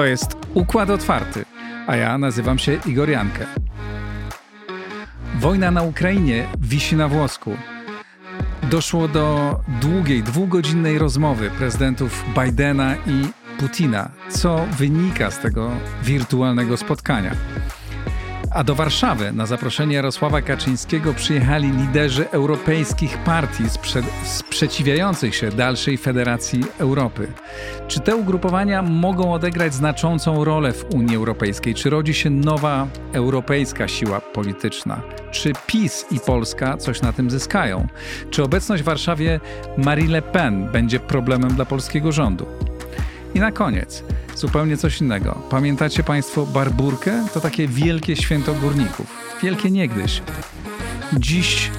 To jest Układ Otwarty, a ja nazywam się Igor Jankę. Wojna na Ukrainie wisi na włosku. Doszło do długiej, dwugodzinnej rozmowy prezydentów Bidena i Putina, co wynika z tego wirtualnego spotkania. A do Warszawy na zaproszenie Jarosława Kaczyńskiego przyjechali liderzy europejskich partii sprze sprzeciwiających się dalszej federacji Europy. Czy te ugrupowania mogą odegrać znaczącą rolę w Unii Europejskiej? Czy rodzi się nowa europejska siła polityczna? Czy PiS i Polska coś na tym zyskają? Czy obecność w Warszawie Marie Le Pen będzie problemem dla polskiego rządu? I na koniec, zupełnie coś innego. Pamiętacie Państwo Barburkę? To takie wielkie święto górników. Wielkie niegdyś. Dziś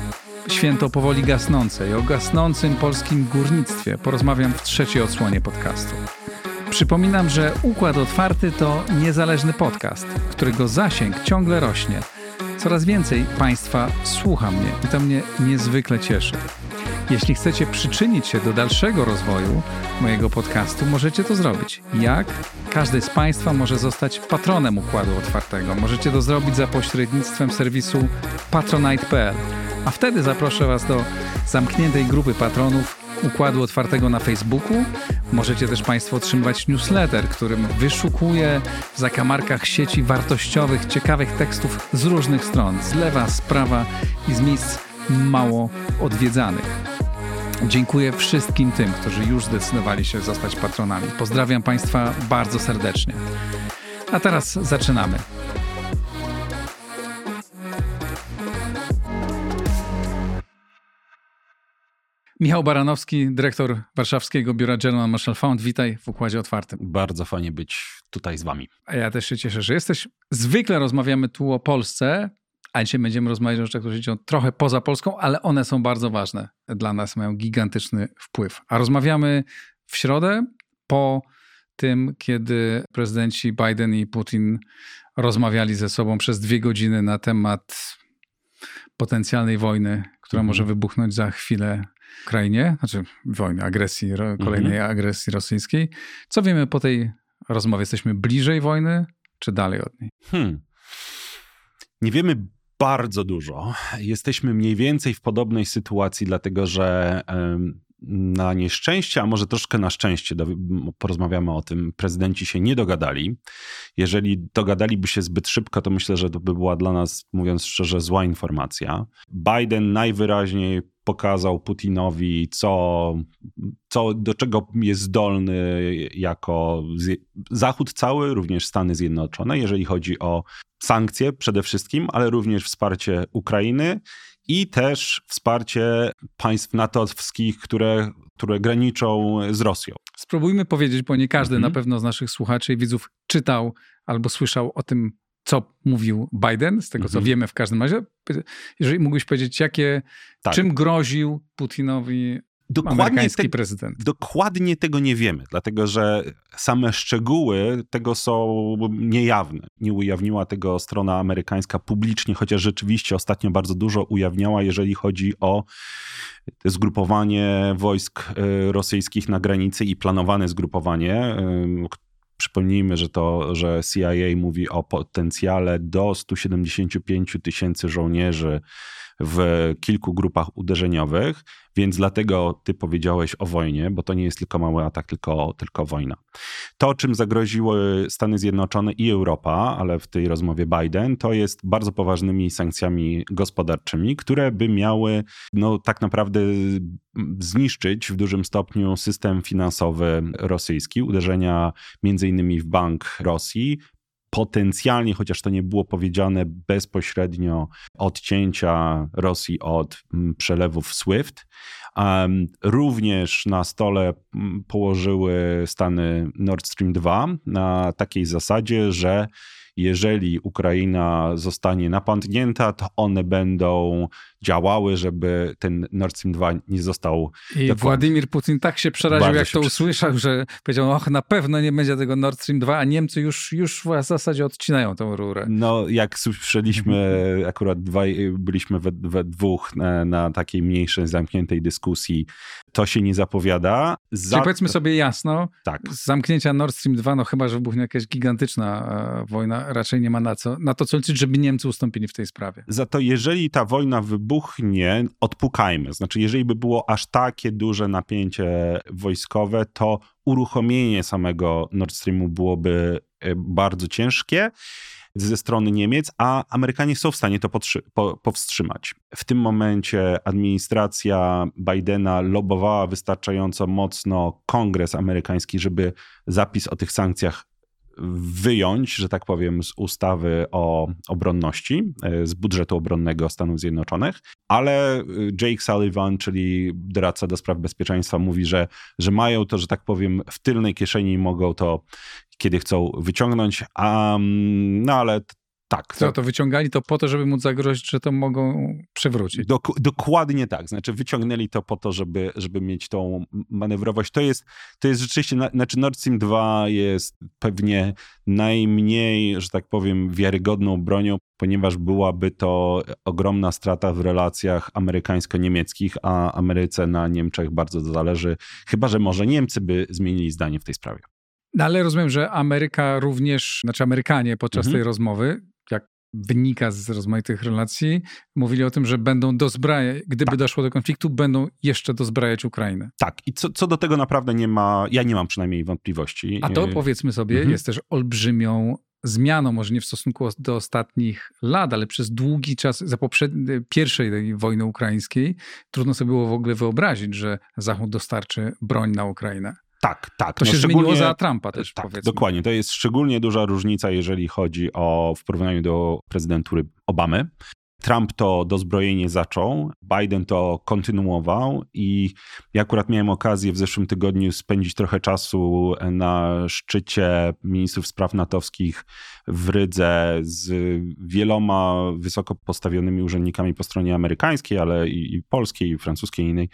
święto powoli gasnące i o gasnącym polskim górnictwie porozmawiam w trzeciej odsłonie podcastu. Przypominam, że Układ Otwarty to niezależny podcast, którego zasięg ciągle rośnie. Coraz więcej Państwa słucha mnie i to mnie niezwykle cieszy. Jeśli chcecie przyczynić się do dalszego rozwoju mojego podcastu, możecie to zrobić. Jak? Każdy z Państwa może zostać patronem Układu Otwartego. Możecie to zrobić za pośrednictwem serwisu patronite.pl. A wtedy zaproszę Was do zamkniętej grupy patronów Układu Otwartego na Facebooku. Możecie też Państwo otrzymywać newsletter, którym wyszukuję w zakamarkach sieci wartościowych, ciekawych tekstów z różnych stron, z lewa, z prawa i z miejsc mało odwiedzanych. Dziękuję wszystkim tym, którzy już zdecydowali się zostać patronami. Pozdrawiam Państwa bardzo serdecznie. A teraz zaczynamy. Michał Baranowski, dyrektor warszawskiego biura German Marshall Fund. Witaj w Układzie Otwartym. Bardzo fajnie być tutaj z wami. A ja też się cieszę, że jesteś. Zwykle rozmawiamy tu o Polsce, a dzisiaj będziemy rozmawiać o rzeczach, które się dzieją trochę poza Polską, ale one są bardzo ważne dla nas, mają gigantyczny wpływ. A rozmawiamy w środę po tym, kiedy prezydenci Biden i Putin rozmawiali ze sobą przez dwie godziny na temat potencjalnej wojny, która mhm. może wybuchnąć za chwilę w Ukrainie, znaczy wojny, agresji, kolejnej mhm. agresji rosyjskiej. Co wiemy po tej rozmowie? Jesteśmy bliżej wojny, czy dalej od niej? Hmm. Nie wiemy bardzo dużo. Jesteśmy mniej więcej w podobnej sytuacji, dlatego że na nieszczęście, a może troszkę na szczęście, porozmawiamy o tym, prezydenci się nie dogadali. Jeżeli dogadaliby się zbyt szybko, to myślę, że to by była dla nas, mówiąc szczerze, zła informacja. Biden najwyraźniej pokazał Putinowi, co, co, do czego jest zdolny jako Zachód cały, również Stany Zjednoczone, jeżeli chodzi o sankcje przede wszystkim, ale również wsparcie Ukrainy i też wsparcie państw natowskich, które, które graniczą z Rosją. Spróbujmy powiedzieć, bo nie każdy mhm. na pewno z naszych słuchaczy i widzów czytał albo słyszał o tym, co mówił Biden, z tego co mhm. wiemy w każdym razie. Jeżeli mógłbyś powiedzieć, jakie, tak. czym groził Putinowi dokładnie te, prezydent. Dokładnie tego nie wiemy, dlatego że same szczegóły tego są niejawne. Nie ujawniła tego strona amerykańska publicznie, chociaż rzeczywiście ostatnio bardzo dużo ujawniała, jeżeli chodzi o zgrupowanie wojsk e, rosyjskich na granicy i planowane zgrupowanie. E, przypomnijmy, że to, że CIA mówi o potencjale do 175 tysięcy żołnierzy w kilku grupach uderzeniowych, więc dlatego ty powiedziałeś o wojnie, bo to nie jest tylko mały atak, tylko, tylko wojna. To, czym zagroziły Stany Zjednoczone i Europa, ale w tej rozmowie Biden, to jest bardzo poważnymi sankcjami gospodarczymi, które by miały no, tak naprawdę zniszczyć w dużym stopniu system finansowy rosyjski, uderzenia między innymi w Bank Rosji, potencjalnie, chociaż to nie było powiedziane bezpośrednio, odcięcia Rosji od mm, przelewów SWIFT. Również na stole mm, położyły Stany Nord Stream 2 na takiej zasadzie, że jeżeli Ukraina zostanie napadnięta, to one będą działały, żeby ten Nord Stream 2 nie został. I. Władimir Putin tak się przeraził, Bardzo jak to usłyszał, że powiedział: Och, na pewno nie będzie tego Nord Stream 2, a Niemcy już, już w zasadzie odcinają tą rurę. No, jak słyszeliśmy, akurat dwaj, byliśmy we, we dwóch na, na takiej mniejszej, zamkniętej dyskusji to się nie zapowiada. Za... Czyli powiedzmy sobie jasno, tak. z zamknięcia Nord Stream 2, no chyba, że wybuchnie jakaś gigantyczna e, wojna, raczej nie ma na, co, na to co liczyć, żeby Niemcy ustąpili w tej sprawie. Za to jeżeli ta wojna wybuchnie, odpukajmy. Znaczy, jeżeli by było aż takie duże napięcie wojskowe, to uruchomienie samego Nord Streamu byłoby e, bardzo ciężkie ze strony Niemiec, a Amerykanie są w stanie to po powstrzymać. W tym momencie administracja Bidena lobowała wystarczająco mocno kongres amerykański, żeby zapis o tych sankcjach wyjąć, że tak powiem, z ustawy o obronności, e, z budżetu obronnego Stanów Zjednoczonych, ale e, Jake Sullivan, czyli doradca do spraw bezpieczeństwa, mówi, że, że mają to, że tak powiem, w tylnej kieszeni i mogą to kiedy chcą wyciągnąć, a, no ale tak. Co, to wyciągali to po to, żeby móc zagrozić, że to mogą przewrócić. Dok dokładnie tak. Znaczy wyciągnęli to po to, żeby, żeby mieć tą manewrowość. To jest, to jest rzeczywiście, znaczy Nord Stream 2 jest pewnie najmniej, że tak powiem, wiarygodną bronią, ponieważ byłaby to ogromna strata w relacjach amerykańsko-niemieckich, a Ameryce na Niemczech bardzo zależy. Chyba, że może Niemcy by zmienili zdanie w tej sprawie. No ale rozumiem, że Ameryka również, znaczy Amerykanie podczas mhm. tej rozmowy, wynika z rozmaitych relacji, mówili o tym, że będą dozbrajać, gdyby tak. doszło do konfliktu, będą jeszcze dozbrajać Ukrainę. Tak, i co, co do tego naprawdę nie ma, ja nie mam przynajmniej wątpliwości. A to powiedzmy sobie, mhm. jest też olbrzymią zmianą, może nie w stosunku do ostatnich lat, ale przez długi czas, za poprzedniej, pierwszej wojny ukraińskiej, trudno sobie było w ogóle wyobrazić, że Zachód dostarczy broń na Ukrainę. Tak, tak. To no się zmieniło za Trumpa też, tak, powiedzmy. Dokładnie. To jest szczególnie duża różnica, jeżeli chodzi o w porównaniu do prezydentury Obamy. Trump to dozbrojenie zaczął, Biden to kontynuował i ja akurat miałem okazję w zeszłym tygodniu spędzić trochę czasu na szczycie ministrów spraw natowskich w Rydze z wieloma wysoko postawionymi urzędnikami po stronie amerykańskiej, ale i, i polskiej, i francuskiej, i innej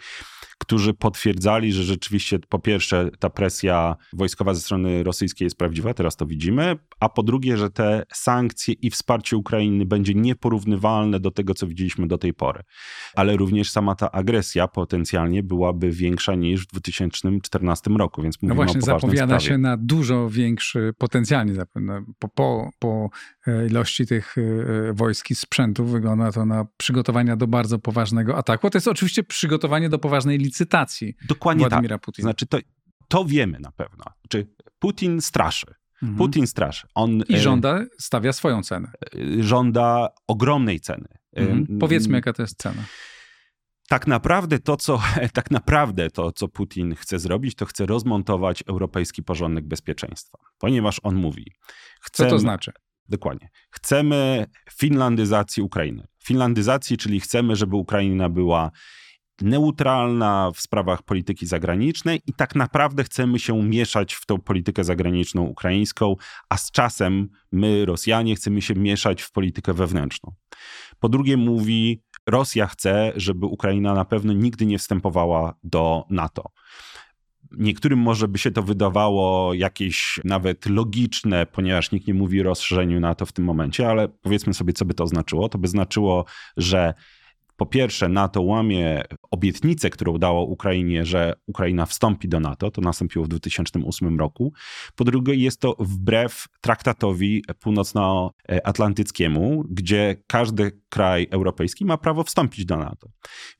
którzy potwierdzali, że rzeczywiście po pierwsze ta presja wojskowa ze strony rosyjskiej jest prawdziwa, teraz to widzimy, a po drugie, że te sankcje i wsparcie Ukrainy będzie nieporównywalne do tego, co widzieliśmy do tej pory. Ale również sama ta agresja potencjalnie byłaby większa niż w 2014 roku, więc mówimy no właśnie, o zapowiada sprawie. się na dużo większy, potencjalnie zapewne, po, po, po e, ilości tych e, wojsk i sprzętów wygląda to na przygotowania do bardzo poważnego ataku. To jest oczywiście przygotowanie do poważnej licytacji Dokładnie Władimira tak. Putina. Znaczy to, to wiemy na pewno. Czy Putin straszy. Mhm. Putin straszy. On, I e, żąda, stawia swoją cenę. E, żąda ogromnej ceny. E, mhm. Powiedzmy, jaka to jest cena. Tak naprawdę to, co, tak naprawdę to, co Putin chce zrobić, to chce rozmontować europejski porządek bezpieczeństwa. Ponieważ on mówi. Chcemy, co to znaczy? Dokładnie. Chcemy finlandyzacji Ukrainy. Finlandyzacji, czyli chcemy, żeby Ukraina była neutralna w sprawach polityki zagranicznej i tak naprawdę chcemy się mieszać w tą politykę zagraniczną ukraińską, a z czasem my, Rosjanie, chcemy się mieszać w politykę wewnętrzną. Po drugie, mówi, Rosja chce, żeby Ukraina na pewno nigdy nie wstępowała do NATO. Niektórym może by się to wydawało jakieś nawet logiczne, ponieważ nikt nie mówi o rozszerzeniu NATO w tym momencie, ale powiedzmy sobie, co by to znaczyło. To by znaczyło, że po pierwsze, NATO łamie obietnicę, którą dało Ukrainie, że Ukraina wstąpi do NATO, to nastąpiło w 2008 roku. Po drugie, jest to wbrew traktatowi północnoatlantyckiemu, gdzie każdy kraj europejski ma prawo wstąpić do NATO.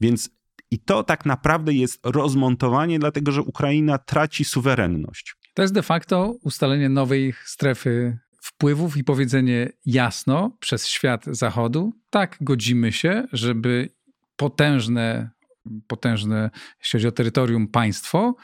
Więc i to tak naprawdę jest rozmontowanie, dlatego że Ukraina traci suwerenność. To jest de facto ustalenie nowej strefy wpływów i powiedzenie jasno przez świat Zachodu, tak, godzimy się, żeby potężne, potężne, jeśli chodzi o terytorium, państwo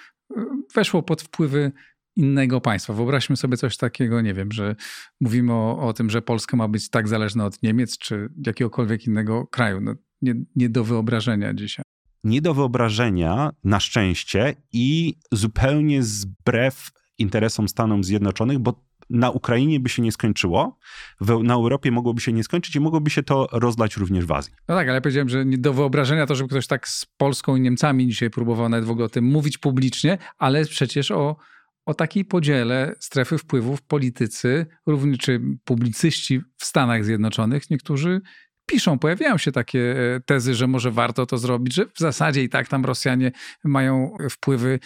weszło pod wpływy innego państwa. Wyobraźmy sobie coś takiego, nie wiem, że mówimy o, o tym, że Polska ma być tak zależna od Niemiec czy jakiegokolwiek innego kraju. No, nie, nie do wyobrażenia dzisiaj nie do wyobrażenia, na szczęście, i zupełnie zbrew interesom Stanów Zjednoczonych, bo na Ukrainie by się nie skończyło, w, na Europie mogłoby się nie skończyć i mogłoby się to rozlać również w Azji. No tak, ale ja powiedziałem, że nie do wyobrażenia to, żeby ktoś tak z Polską i Niemcami dzisiaj próbował nawet w ogóle o tym mówić publicznie, ale przecież o, o takiej podziele strefy wpływów politycy, również czy publicyści w Stanach Zjednoczonych, niektórzy piszą, pojawiają się takie e, tezy, że może warto to zrobić, że w zasadzie i tak tam Rosjanie mają wpływy.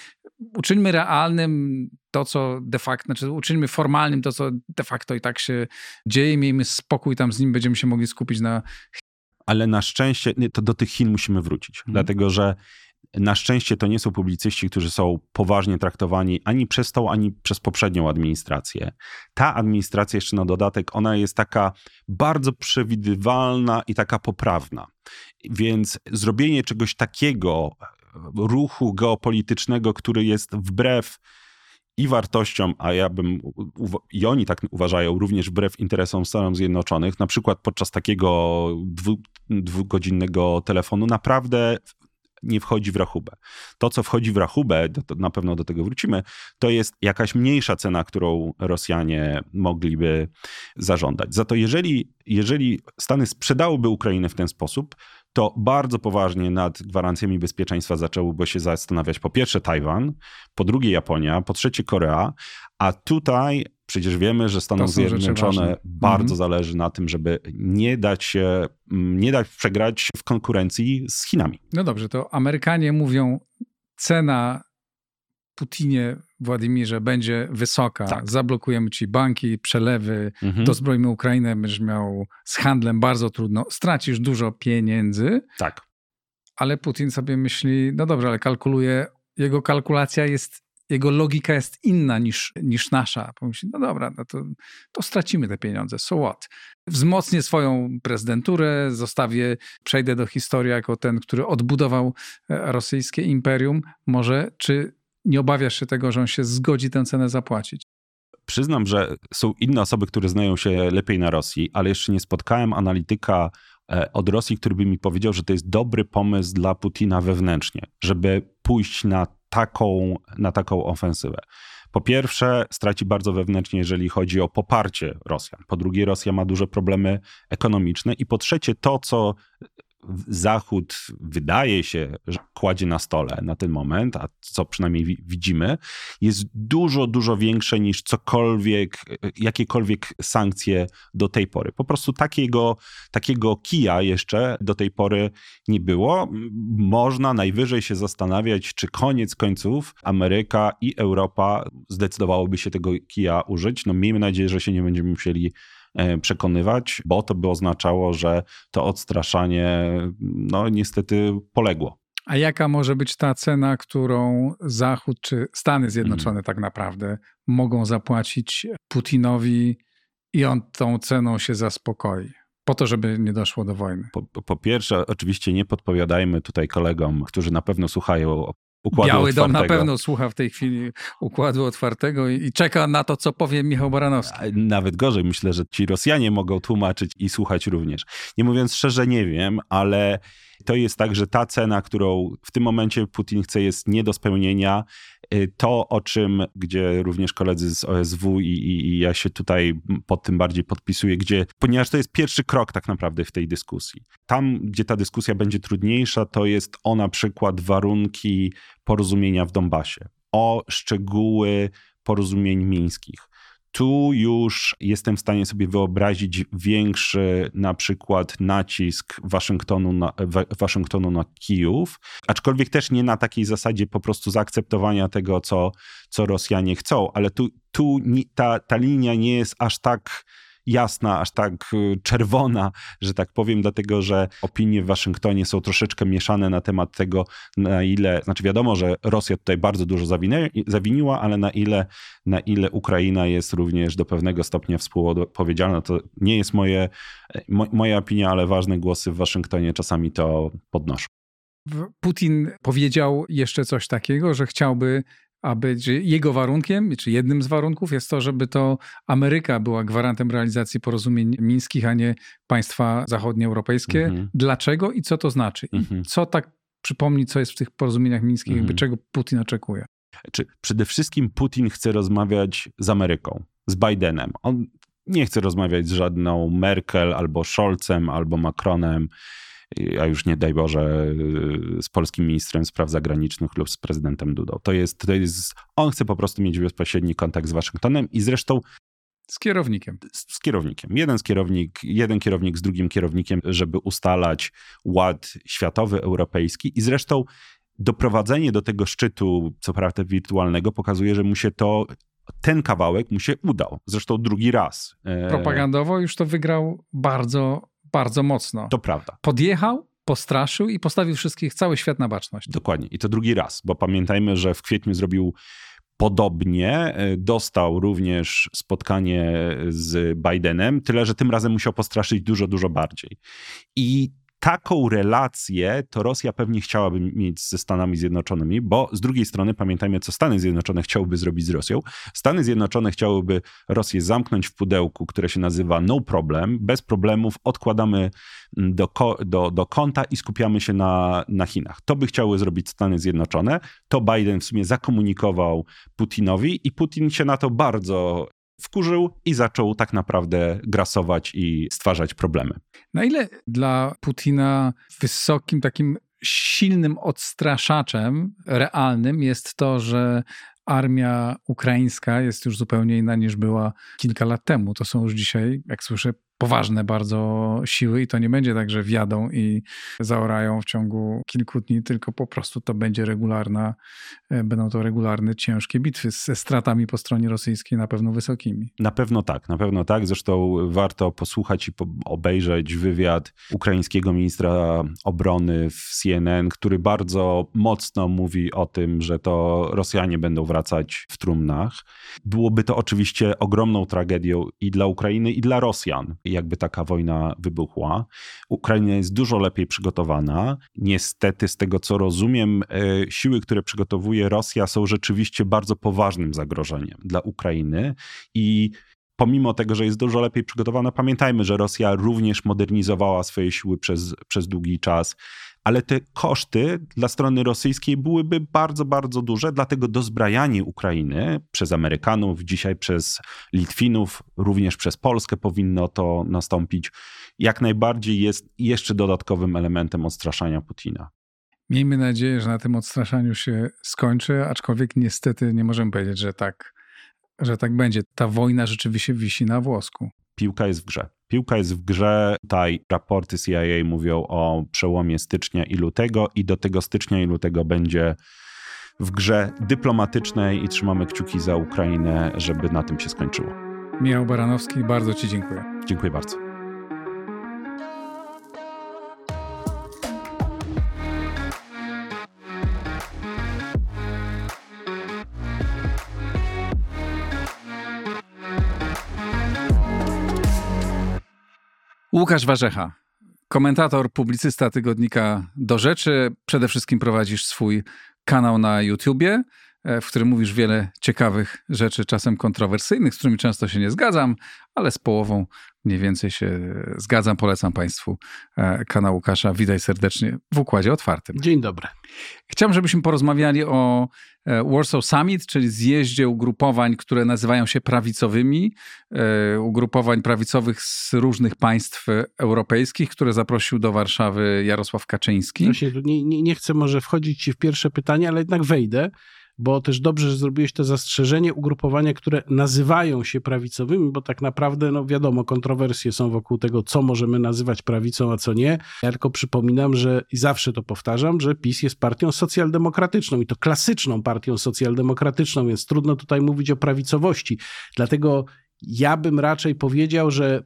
Uczyńmy realnym to, co de facto, znaczy uczyńmy formalnym to, co de facto i tak się dzieje, miejmy spokój tam z nim, będziemy się mogli skupić na ale na szczęście to do tych Chin musimy wrócić, mhm. dlatego że na szczęście to nie są publicyści, którzy są poważnie traktowani ani przez tą, ani przez poprzednią administrację. Ta administracja, jeszcze na dodatek, ona jest taka bardzo przewidywalna i taka poprawna. Więc zrobienie czegoś takiego, ruchu geopolitycznego, który jest wbrew i wartościom, a ja bym, i oni tak uważają, również wbrew interesom Stanów Zjednoczonych, na przykład podczas takiego dwu, dwugodzinnego telefonu, naprawdę nie wchodzi w rachubę. To, co wchodzi w rachubę, to na pewno do tego wrócimy, to jest jakaś mniejsza cena, którą Rosjanie mogliby zażądać. Za to jeżeli, jeżeli Stany sprzedałyby Ukrainę w ten sposób, to bardzo poważnie nad gwarancjami bezpieczeństwa zaczęłoby się zastanawiać po pierwsze Tajwan, po drugie Japonia, po trzecie Korea, a tutaj przecież wiemy, że Stanom Zjednoczonym bardzo mhm. zależy na tym, żeby nie dać się, mm, nie dać przegrać w konkurencji z Chinami. No dobrze, to Amerykanie mówią, cena Putinie, Władimirze, będzie wysoka. Tak. Zablokujemy ci banki, przelewy, mhm. dozbrojmy Ukrainę, będziesz miał z handlem bardzo trudno, stracisz dużo pieniędzy. Tak. Ale Putin sobie myśli, no dobrze, ale kalkuluje, jego kalkulacja jest jego logika jest inna niż, niż nasza. Pomyśli, no dobra, no to, to stracimy te pieniądze, so what? Wzmocnię swoją prezydenturę, zostawię, przejdę do historii jako ten, który odbudował e, rosyjskie imperium. Może, czy nie obawiasz się tego, że on się zgodzi tę cenę zapłacić? Przyznam, że są inne osoby, które znają się lepiej na Rosji, ale jeszcze nie spotkałem analityka e, od Rosji, który by mi powiedział, że to jest dobry pomysł dla Putina wewnętrznie, żeby pójść na taką, na taką ofensywę. Po pierwsze, straci bardzo wewnętrznie, jeżeli chodzi o poparcie Rosjan. Po drugie, Rosja ma duże problemy ekonomiczne. I po trzecie, to, co Zachód wydaje się, że kładzie na stole na ten moment, a co przynajmniej widzimy, jest dużo, dużo większe niż cokolwiek, jakiekolwiek sankcje do tej pory. Po prostu takiego, takiego kija jeszcze do tej pory nie było. Można najwyżej się zastanawiać, czy koniec końców Ameryka i Europa zdecydowałoby się tego kija użyć. No miejmy nadzieję, że się nie będziemy musieli E, przekonywać, bo to by oznaczało, że to odstraszanie no niestety poległo. A jaka może być ta cena, którą Zachód czy Stany Zjednoczone hmm. tak naprawdę mogą zapłacić Putinowi i on tą ceną się zaspokoi? Po to, żeby nie doszło do wojny. Po, po pierwsze, oczywiście nie podpowiadajmy tutaj kolegom, którzy na pewno słuchają Układu Biały otwartego. Dom na pewno słucha w tej chwili układu otwartego i, i, czeka na to, co powie Michał Baranowski. Nawet gorzej, myślę, że ci Rosjanie mogą tłumaczyć i słuchać również. Nie mówiąc szczerze, nie wiem, ale to jest tak, że ta cena, którą w tym momencie Putin chce, jest nie do spełnienia. Y, to, o czym, gdzie również koledzy z OSW i, i, i, ja się tutaj pod tym bardziej podpisuję, gdzie, ponieważ to jest pierwszy krok tak naprawdę w tej dyskusji. Tam, gdzie ta dyskusja będzie trudniejsza, to jest o na przykład warunki porozumienia w Donbasie, o szczegóły porozumień mińskich tu już jestem w stanie sobie wyobrazić większy na przykład nacisk Waszyngtonu na, Waszyngtonu na Kijów, aczkolwiek też nie na takiej zasadzie po prostu zaakceptowania tego, co, co Rosjanie chcą, ale tu, tu ta, ta linia nie jest aż tak jasna, aż tak y, czerwona, że tak powiem, dlatego że opinie w Waszyngtonie są troszeczkę mieszane na temat tego, na ile, znaczy wiadomo, że Rosja tutaj bardzo dużo zawiniła, ale na ile, na ile Ukraina jest również do pewnego stopnia współodpowiedzialna, to nie jest moje, moja opinia, ale ważne głosy w Waszyngtonie czasami to podnoszą. Putin powiedział jeszcze coś takiego, że chciałby aby jego warunkiem, czy jednym z warunków jest to, żeby to Ameryka była gwarantem realizacji porozumień mińskich, a nie państwa zachodnioeuropejskie. Mhm. Dlaczego i co to znaczy? Mhm. co tak przypomni, co jest w tych porozumieniach mińskich, mhm. jakby czego Putin oczekuje? Czy przede wszystkim Putin chce rozmawiać z Ameryką, z Bidenem. On nie chce rozmawiać z żadną Merkel, albo Scholzem, albo Macronem a już nie daj Boże z polskim ministrem spraw zagranicznych lub z prezydentem Dudą. To jest, to jest, on chce po prostu mieć bezpośredni kontakt z Waszyngtonem i zresztą Z kierownikiem. Z, z, kierownikiem. Jeden z kierownik, jeden kierownik z drugim kierownikiem, żeby ustalać ład światowy, europejski i zresztą doprowadzenie do tego szczytu, co prawda wirtualnego, pokazuje, że mu się to ten kawałek mu się udał. Zresztą drugi raz. E, Propagandowo już to wygrał bardzo, bardzo mocno. To prawda. Podjechał, postraszył i postawił wszystkich, cały świat na baczność. Dokładnie. I to drugi raz, bo pamiętajmy, że w kwietniu zrobił podobnie. E, dostał również spotkanie z Bidenem, tyle że tym razem musiał postraszyć dużo, dużo bardziej. I taką relację to Rosja pewnie chciałaby mieć ze Stanami Zjednoczonymi, bo z drugiej strony pamiętajmy, co Stany Zjednoczone chciałyby zrobić z Rosją. Stany Zjednoczone chciałyby Rosję zamknąć w pudełku, które się nazywa no problem, bez problemów odkładamy do, do, do konta i skupiamy się na, na Chinach. To by chciały zrobić Stany Zjednoczone. To Biden w sumie zakomunikował Putinowi i Putin się na to bardzo wkurzył i zaczął tak naprawdę grasować i stwarzać problemy. Na ile dla Putina wysokim takim silnym odstraszaczem realnym jest to, że armia ukraińska jest już zupełnie inna niż była kilka lat temu. To są już dzisiaj, jak słyszę, poważne bardzo siły i to nie będzie tak, że wjadą i zaorają w ciągu kilku dni, tylko po prostu to będzie regularna, e, będą to regularne, ciężkie bitwy ze stratami po stronie rosyjskiej na pewno wysokimi. Na pewno tak, na pewno tak. Zresztą warto posłuchać i obejrzeć wywiad ukraińskiego ministra obrony w CNN, który bardzo mocno mówi o tym, że to Rosjanie będą wracać w trumnach. Byłoby to oczywiście ogromną tragedią i dla Ukrainy, i dla Rosjan jakby taka wojna wybuchła. Ukraina jest dużo lepiej przygotowana. Niestety, z tego co rozumiem, e, siły, które przygotowuje Rosja, są rzeczywiście bardzo poważnym zagrożeniem dla Ukrainy i pomimo tego, że jest dużo lepiej przygotowana, pamiętajmy, że Rosja również modernizowała swoje siły przez, przez długi czas ale te koszty dla strony rosyjskiej byłyby bardzo, bardzo duże, dlatego dozbrajanie Ukrainy przez Amerykanów, dzisiaj przez Litwinów, również przez Polskę powinno to nastąpić, jak najbardziej jest jeszcze dodatkowym elementem odstraszania Putina. Miejmy nadzieję, że na tym odstraszaniu się skończy, aczkolwiek niestety nie możemy powiedzieć, że tak, że tak będzie. Ta wojna rzeczywiście wisi na włosku. Piłka jest w grze. Piłka jest w grze. Tutaj raporty CIA mówią o przełomie stycznia i lutego, i do tego stycznia i lutego będzie w grze dyplomatycznej i trzymamy kciuki za Ukrainę, żeby na tym się skończyło. Michał Baranowski, bardzo Ci dziękuję. Dziękuję bardzo. Łukasz Warzecha, komentator, publicysta tygodnika Do Rzeczy. Przede wszystkim prowadzisz swój kanał na YouTubie, e, w którym mówisz wiele ciekawych rzeczy, czasem kontrowersyjnych, z którymi często się nie zgadzam, ale z połową mniej więcej się zgadzam. Polecam Państwu e, kanał Łukasza. Witaj serdecznie w Układzie Otwartym. Dzień dobry. Chciałbym, żebyśmy porozmawiali o e, Warsaw Summit, czyli zjeździe ugrupowań, które nazywają się prawicowymi, e, ugrupowań prawicowych z różnych państw europejskich, które zaprosił do Warszawy Jarosław Kaczyński. Właśnie, nie, nie, nie chcę może wchodzić ci w pierwsze pytanie, ale jednak wejdę bo też dobrze, że zrobiłeś to zastrzeżenie ugrupowania, które nazywają się prawicowymi, bo tak naprawdę, no wiadomo, kontrowersje są wokół tego, co możemy nazywać prawicą, a co nie. Ja tylko przypominam, że i zawsze to powtarzam, że PiS jest partią socjaldemokratyczną i to klasyczną partią socjaldemokratyczną, więc trudno tutaj mówić o prawicowości. Dlatego ja bym raczej powiedział, że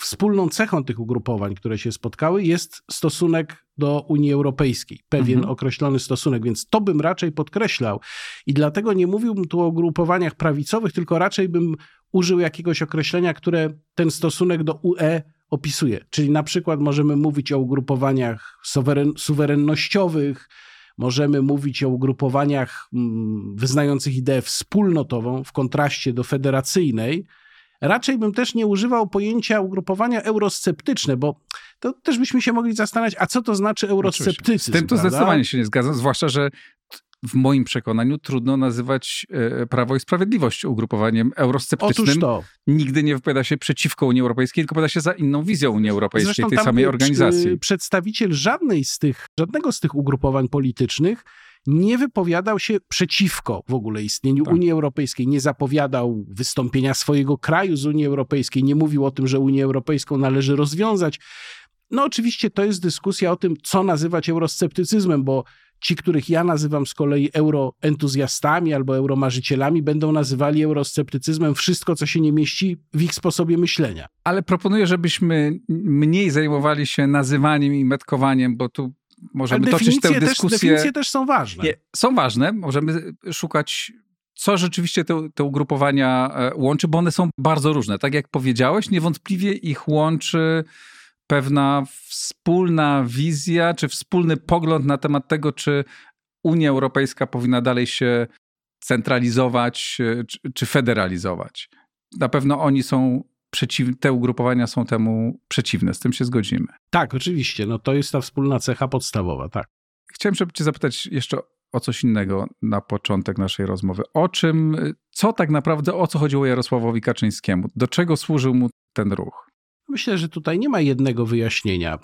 wspólną cechą tych ugrupowań, które się spotkały, jest stosunek do Unii Europejskiej, pewien mhm. określony stosunek, więc to bym raczej podkreślał. I dlatego nie mówiłbym tu o ugrupowaniach prawicowych, tylko raczej bym użył jakiegoś określenia, które ten stosunek do UE opisuje. Czyli na przykład możemy mówić o ugrupowaniach suweren suwerennościowych, możemy mówić o ugrupowaniach mm, wyznających ideę wspólnotową w kontraście do federacyjnej, Raczej bym też nie używał pojęcia ugrupowania eurosceptyczne, bo to też byśmy się mogli zastanawiać, a co to znaczy eurosceptycyzm? Z tym to prawda? zdecydowanie się nie zgadzam, zwłaszcza, że w moim przekonaniu trudno nazywać e, Prawo i Sprawiedliwość ugrupowaniem eurosceptycznym. Otóż to. Nigdy nie wypowiada się przeciwko Unii Europejskiej, tylko wypowiada się za inną wizją Unii Europejskiej, Zresztą tej samej organizacji. Przedstawiciel żadnej z tych, żadnego z tych ugrupowań politycznych nie wypowiadał się przeciwko w ogóle istnieniu tak. Unii Europejskiej, nie zapowiadał wystąpienia swojego kraju z Unii Europejskiej, nie mówił o tym, że Unię Europejską należy rozwiązać. No oczywiście to jest dyskusja o tym, co nazywać eurosceptycyzmem, bo ci, których ja nazywam z kolei euroentuzjastami albo euromarzycielami, będą nazywali eurosceptycyzmem wszystko, co się nie mieści w ich sposobie myślenia. Ale proponuję, żebyśmy mniej zajmowali się nazywaniem i metkowaniem, bo tu możemy toczyć tę dyskusję. Też, definicje też są ważne. Nie, są ważne. Możemy szukać co rzeczywiście te, te ugrupowania e, łączy, bo one są bardzo różne. Tak jak powiedziałeś, niewątpliwie ich łączy pewna wspólna wizja, czy wspólny pogląd na temat tego, czy Unia Europejska powinna dalej się centralizować, e, czy, czy federalizować. Na pewno oni są przeciw, te ugrupowania są temu przeciwne, z tym się zgodzimy. Tak, oczywiście, no to jest ta wspólna cecha podstawowa, tak. Chciałem żeby cię zapytać jeszcze o coś innego na początek naszej rozmowy. O czym, co tak naprawdę, o co chodziło Jarosławowi Kaczyńskiemu? Do czego służył mu ten ruch? Myślę, że tutaj nie ma jednego wyjaśnienia.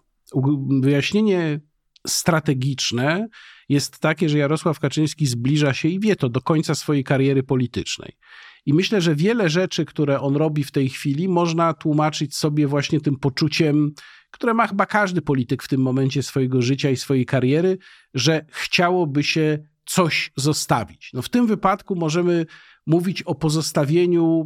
Wyjaśnienie strategiczne jest takie, że Jarosław Kaczyński zbliża się i wie to do końca swojej kariery politycznej. I myślę, że wiele rzeczy, które on robi w tej chwili, można tłumaczyć sobie właśnie tym poczuciem, które ma chyba każdy polityk w tym momencie swojego życia i swojej kariery, że chciałoby się coś zostawić. No w tym wypadku możemy mówić o pozostawieniu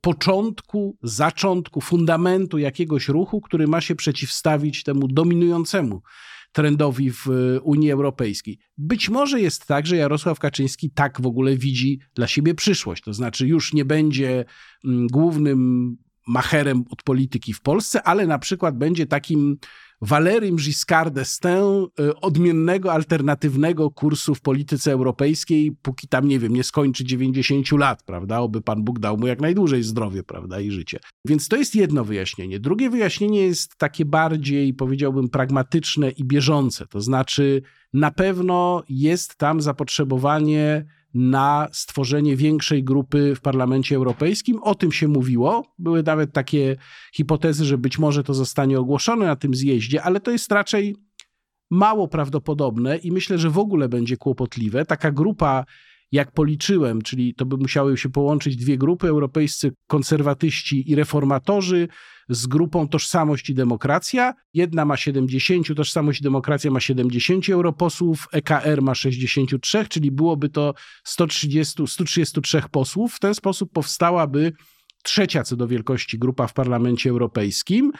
początku, zaczątku, fundamentu jakiegoś ruchu, który ma się przeciwstawić temu dominującemu trendowi w e, Unii Europejskiej. Być może jest tak, że Jarosław Kaczyński tak w ogóle widzi dla siebie przyszłość. To znaczy, już nie będzie mm, głównym macherem od polityki w Polsce, ale na przykład będzie takim Valerym Giscard d'Estaing y, odmiennego, alternatywnego kursu w polityce europejskiej, póki tam, nie wiem, nie skończy 90 lat, prawda? Oby Pan Bóg dał mu jak najdłużej zdrowie, prawda, i życie. Więc to jest jedno wyjaśnienie. Drugie wyjaśnienie jest takie bardziej, powiedziałbym, pragmatyczne i bieżące. To znaczy, na pewno jest tam zapotrzebowanie na stworzenie większej grupy w Parlamencie Europejskim. O tym się mówiło. Były nawet takie hipotezy, że być może to zostanie ogłoszone na tym zjeździe, ale to jest raczej mało prawdopodobne i myślę, że w ogóle będzie kłopotliwe. Taka grupa jak policzyłem, czyli to by musiały się połączyć dwie grupy, europejscy konserwatyści i reformatorzy z grupą Tożsamość i Demokracja. Jedna ma 70, Tożsamość i Demokracja ma 70 europosłów, EKR ma 63, czyli byłoby to 130, 133 posłów. W ten sposób powstałaby trzecia co do wielkości grupa w Parlamencie Europejskim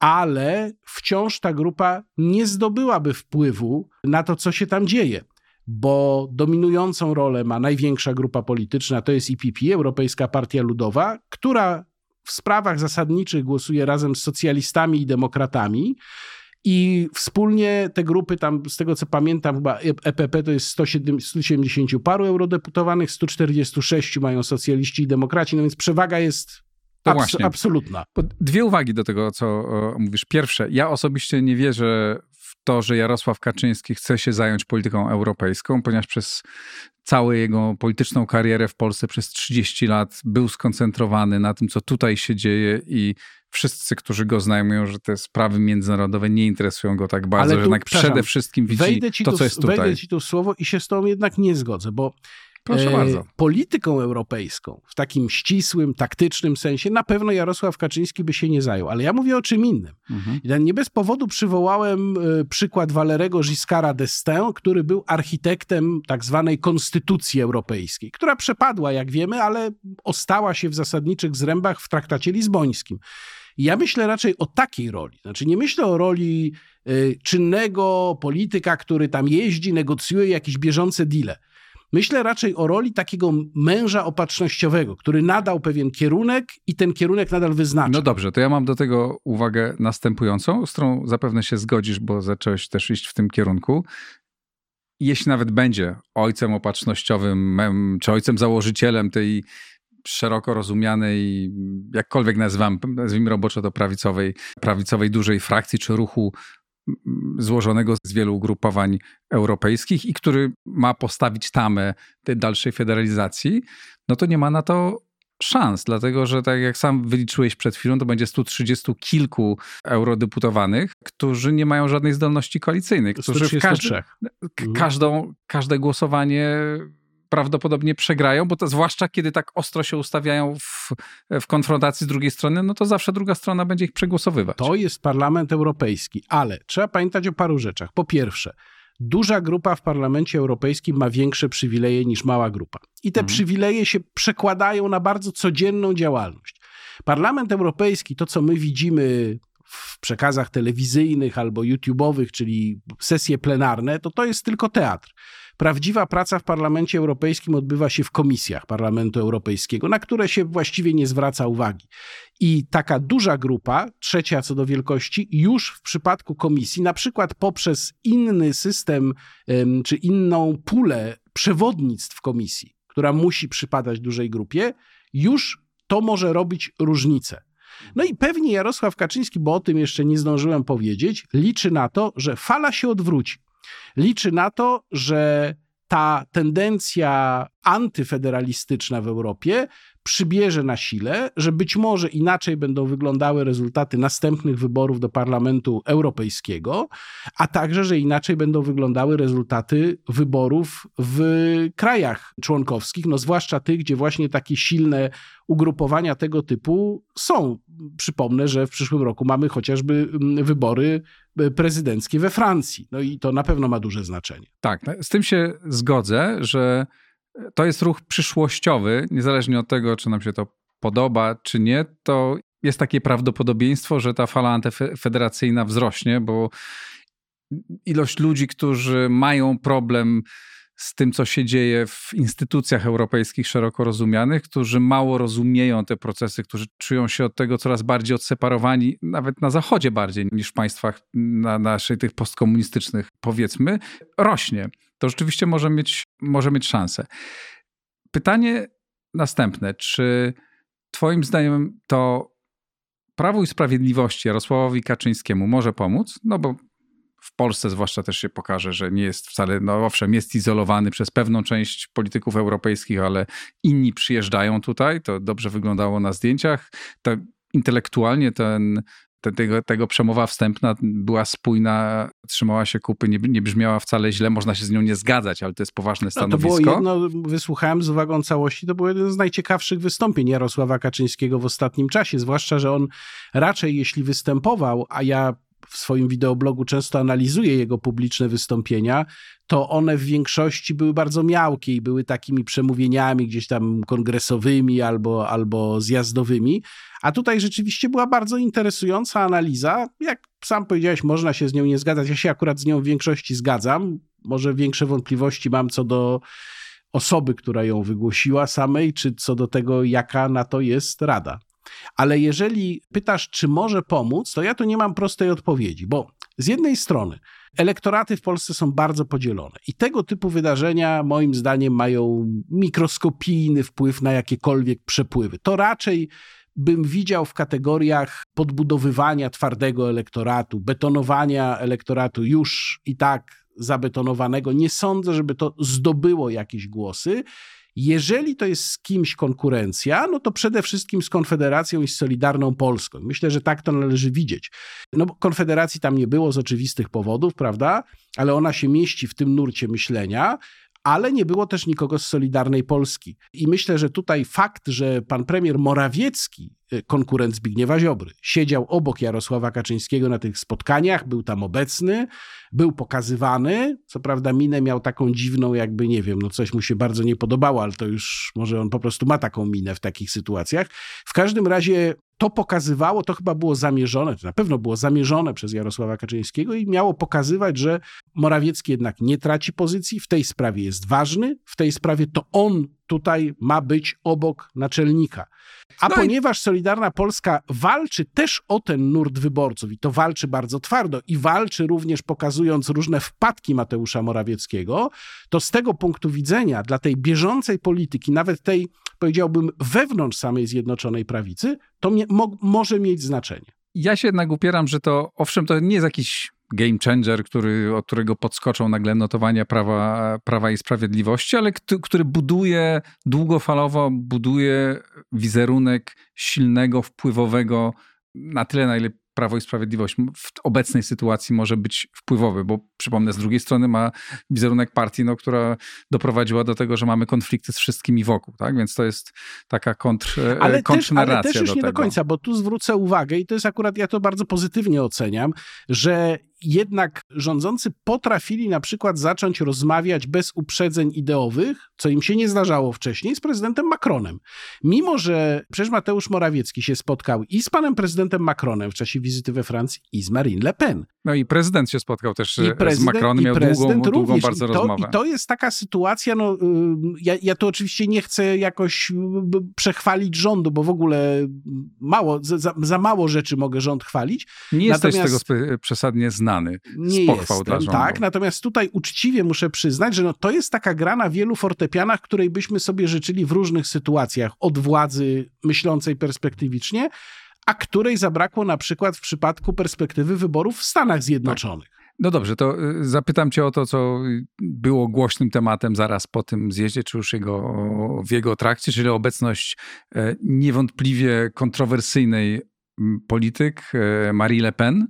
ale wciąż ta grupa nie zdobyłaby wpływu na to, co się tam dzieje bo dominującą rolę ma największa grupa polityczna, to jest IPP, Europejska Partia Ludowa, która w sprawach zasadniczych głosuje razem z socjalistami i demokratami. I wspólnie te grupy, tam z tego co pamiętam, chyba EPP to jest 170 paru eurodeputowanych, 146 mają socjaliści i demokraci, no więc przewaga jest abs absolutna. Dwie uwagi do tego, co mówisz. Pierwsze, ja osobiście nie wierzę to, że Jarosław Kaczyński chce się zająć polityką europejską, ponieważ przez całą jego polityczną karierę w Polsce przez 30 lat był skoncentrowany na tym, co tutaj się dzieje i wszyscy, którzy go znają, mówią, że te sprawy międzynarodowe nie interesują go tak bardzo, tu, że jednak przede wszystkim widzi to, co jest tutaj. Wejdę ci tu w słowo i się z tobą jednak nie zgodzę, bo Proszę e, bardzo. Polityką europejską w takim ścisłym, taktycznym sensie na pewno Jarosław Kaczyński by się nie zajął, ale ja mówię o czym innym. Mhm. Nie bez powodu przywołałem e, przykład Valerego Giscara d'Estaing, który był architektem tak zwanej konstytucji europejskiej, która przepadła, jak wiemy, ale ostała się w zasadniczych zrębach w traktacie lizbońskim. Ja myślę raczej o takiej roli. Znaczy, nie myślę o roli y, czynnego polityka, który tam jeździ, negocjuje jakieś bieżące deale. Myślę raczej o roli takiego męża opatrznościowego, który nadał pewien kierunek i ten kierunek nadal wyznacza. No dobrze, to ja mam do tego uwagę następującą, z którą zapewne się zgodzisz, bo zacząłeś też iść w tym kierunku. Jeśli nawet będzie ojcem opatrznościowym, czy ojcem założycielem tej szeroko rozumianej, jakkolwiek nazywam, nazwijmy roboczo to prawicowej, prawicowej dużej frakcji czy ruchu złożonego z wielu ugrupowań europejskich i który ma postawić tamę tej dalszej federalizacji, no to nie ma na to szans, dlatego że tak jak sam wyliczyłeś przed chwilą, to będzie 130 kilku eurodeputowanych, którzy nie mają żadnej zdolności koalicyjnej, którzy w każdy, każdą, każde głosowanie prawdopodobnie przegrają, bo to zwłaszcza kiedy tak ostro się ustawiają w, w konfrontacji z drugiej strony, no to zawsze druga strona będzie ich przegłosowywać. To jest Parlament Europejski, ale trzeba pamiętać o paru rzeczach. Po pierwsze, duża grupa w Parlamencie Europejskim ma większe przywileje niż mała grupa. I te mhm. przywileje się przekładają na bardzo codzienną działalność. Parlament Europejski, to co my widzimy w przekazach telewizyjnych albo YouTube'owych, czyli sesje plenarne, to to jest tylko teatr. Prawdziwa praca w Parlamencie Europejskim odbywa się w komisjach Parlamentu Europejskiego, na które się właściwie nie zwraca uwagi. I taka duża grupa, trzecia co do wielkości, już w przypadku komisji, na przykład poprzez inny system czy inną pulę przewodnictw komisji, która musi przypadać dużej grupie, już to może robić różnicę. No i pewnie Jarosław Kaczyński, bo o tym jeszcze nie zdążyłem powiedzieć, liczy na to, że fala się odwróci liczy na to, że ta tendencja antyfederalistyczna w Europie przybierze na sile, że być może inaczej będą wyglądały rezultaty następnych wyborów do Parlamentu Europejskiego, a także, że inaczej będą wyglądały rezultaty wyborów w krajach członkowskich, no zwłaszcza tych, gdzie właśnie takie silne ugrupowania tego typu są. Przypomnę, że w przyszłym roku mamy chociażby mm, wybory e, prezydenckie we Francji. No i to na pewno ma duże znaczenie. Tak, z tym się zgodzę, że to jest ruch przyszłościowy, niezależnie od tego, czy nam się to podoba, czy nie, to jest takie prawdopodobieństwo, że ta fala antyfederacyjna wzrośnie, bo ilość ludzi, którzy mają problem z tym, co się dzieje w instytucjach europejskich szeroko rozumianych, którzy mało rozumieją te procesy, którzy czują się od tego coraz bardziej odseparowani, nawet na Zachodzie bardziej niż w państwach na naszej tych postkomunistycznych, powiedzmy, rośnie. To rzeczywiście może mieć, może mieć szansę. Pytanie następne. Czy Twoim zdaniem to Prawu i Sprawiedliwości Jarosławowi Kaczyńskiemu może pomóc? No bo w Polsce zwłaszcza też się pokaże, że nie jest wcale, no owszem, jest izolowany przez pewną część polityków europejskich, ale inni przyjeżdżają tutaj. To dobrze wyglądało na zdjęciach. To intelektualnie ten tego, tego przemowa wstępna była spójna, trzymała się kupy, nie, nie brzmiała wcale źle, można się z nią nie zgadzać, ale to jest poważne stanowisko. No, to było jedno, wysłuchałem z uwagą całości, to było jedno z najciekawszych wystąpień Jarosława Kaczyńskiego w ostatnim czasie, zwłaszcza, że on raczej jeśli występował, a ja w swoim wideoblogu często analizuję jego publiczne wystąpienia, to one w większości były bardzo miałkie i były takimi przemówieniami gdzieś tam kongresowymi albo, albo zjazdowymi. A tutaj rzeczywiście była bardzo interesująca analiza. Jak sam powiedziałeś, można się z nią nie zgadzać. Ja się akurat z nią w większości zgadzam. Może większe wątpliwości mam co do osoby, która ją wygłosiła samej, czy co do tego, jaka na to jest rada. Ale jeżeli pytasz, czy może pomóc, to ja tu nie mam prostej odpowiedzi, bo z jednej strony elektoraty w Polsce są bardzo podzielone i tego typu wydarzenia moim zdaniem mają mikroskopijny wpływ na jakiekolwiek przepływy. To raczej bym widział w kategoriach podbudowywania twardego elektoratu, betonowania elektoratu już i tak zabetonowanego. Nie sądzę, żeby to zdobyło jakieś głosy. Jeżeli to jest z kimś konkurencja, no to przede wszystkim z Konfederacją i z Solidarną Polską. Myślę, że tak to należy widzieć. No bo Konfederacji tam nie było z oczywistych powodów, prawda? Ale ona się mieści w tym nurcie myślenia, ale nie było też nikogo z Solidarnej Polski. I myślę, że tutaj fakt, że pan premier Morawiecki, e, konkurent Zbigniewa Ziobry, siedział obok Jarosława Kaczyńskiego na tych spotkaniach, był tam obecny, był pokazywany. Co prawda, minę miał taką dziwną, jakby nie wiem, no coś mu się bardzo nie podobało, ale to już może on po prostu ma taką minę w takich sytuacjach. W każdym razie to pokazywało, to chyba było zamierzone, to na pewno było zamierzone przez Jarosława Kaczyńskiego i miało pokazywać, że Morawiecki jednak nie traci pozycji, w tej sprawie jest ważny, w tej sprawie to on tutaj ma być obok naczelnika. A no ponieważ i... Solidarna Polska walczy też o ten nurt wyborców i to walczy bardzo twardo i walczy również pokazując różne wpadki Mateusza Morawieckiego, to z tego punktu widzenia dla tej bieżącej polityki, nawet tej powiedziałbym wewnątrz samej Zjednoczonej Prawicy, to mo może mieć znaczenie. Ja się jednak upieram, że to owszem, to nie jest jakiś game changer, który, od którego podskoczą nagle notowania prawa, prawa i sprawiedliwości, ale który buduje długofalowo, buduje wizerunek silnego, wpływowego na tyle, na ile Prawo i Sprawiedliwość w obecnej sytuacji może być wpływowy, bo przypomnę, z drugiej strony ma wizerunek partii, no, która doprowadziła do tego, że mamy konflikty z wszystkimi wokół, tak? Więc to jest taka kontr, e, ale też, ale też już do nie tego. do końca, bo tu zwrócę uwagę i to jest akurat, ja to bardzo pozytywnie oceniam, że jednak rządzący potrafili na przykład zacząć rozmawiać bez uprzedzeń ideowych, co im się nie zdarzało wcześniej, z prezydentem Macronem. Mimo, że przecież Mateusz Morawiecki się spotkał i z panem prezydentem Macronem w czasie wizyty we Francji i z Marine Le Pen. No i prezydent się spotkał też e, z Macronem, miał długą, długą bardzo I to, rozmowę. I to jest taka sytuacja, no ja, ja to oczywiście nie chcę jakoś przechwalić rządu, bo w ogóle mało, za, za mało rzeczy mogę rząd chwalić. Nie Natomiast, jesteś tego przesadnie znany znany nie jestem, Tak, natomiast tutaj uczciwie muszę przyznać, że no to jest taka gra na wielu fortepianach, której byśmy sobie życzyli w różnych sytuacjach, od władzy myślącej perspektywicznie, a której zabrakło na przykład w przypadku perspektywy wyborów w Stanach Zjednoczonych. Tak. No dobrze, to y, zapytam cię o to, co było głośnym tematem zaraz po tym zjeździe, czy już jego, w jego trakcie, czyli obecność e, niewątpliwie kontrowersyjnej polityk e, Marie Le Pen,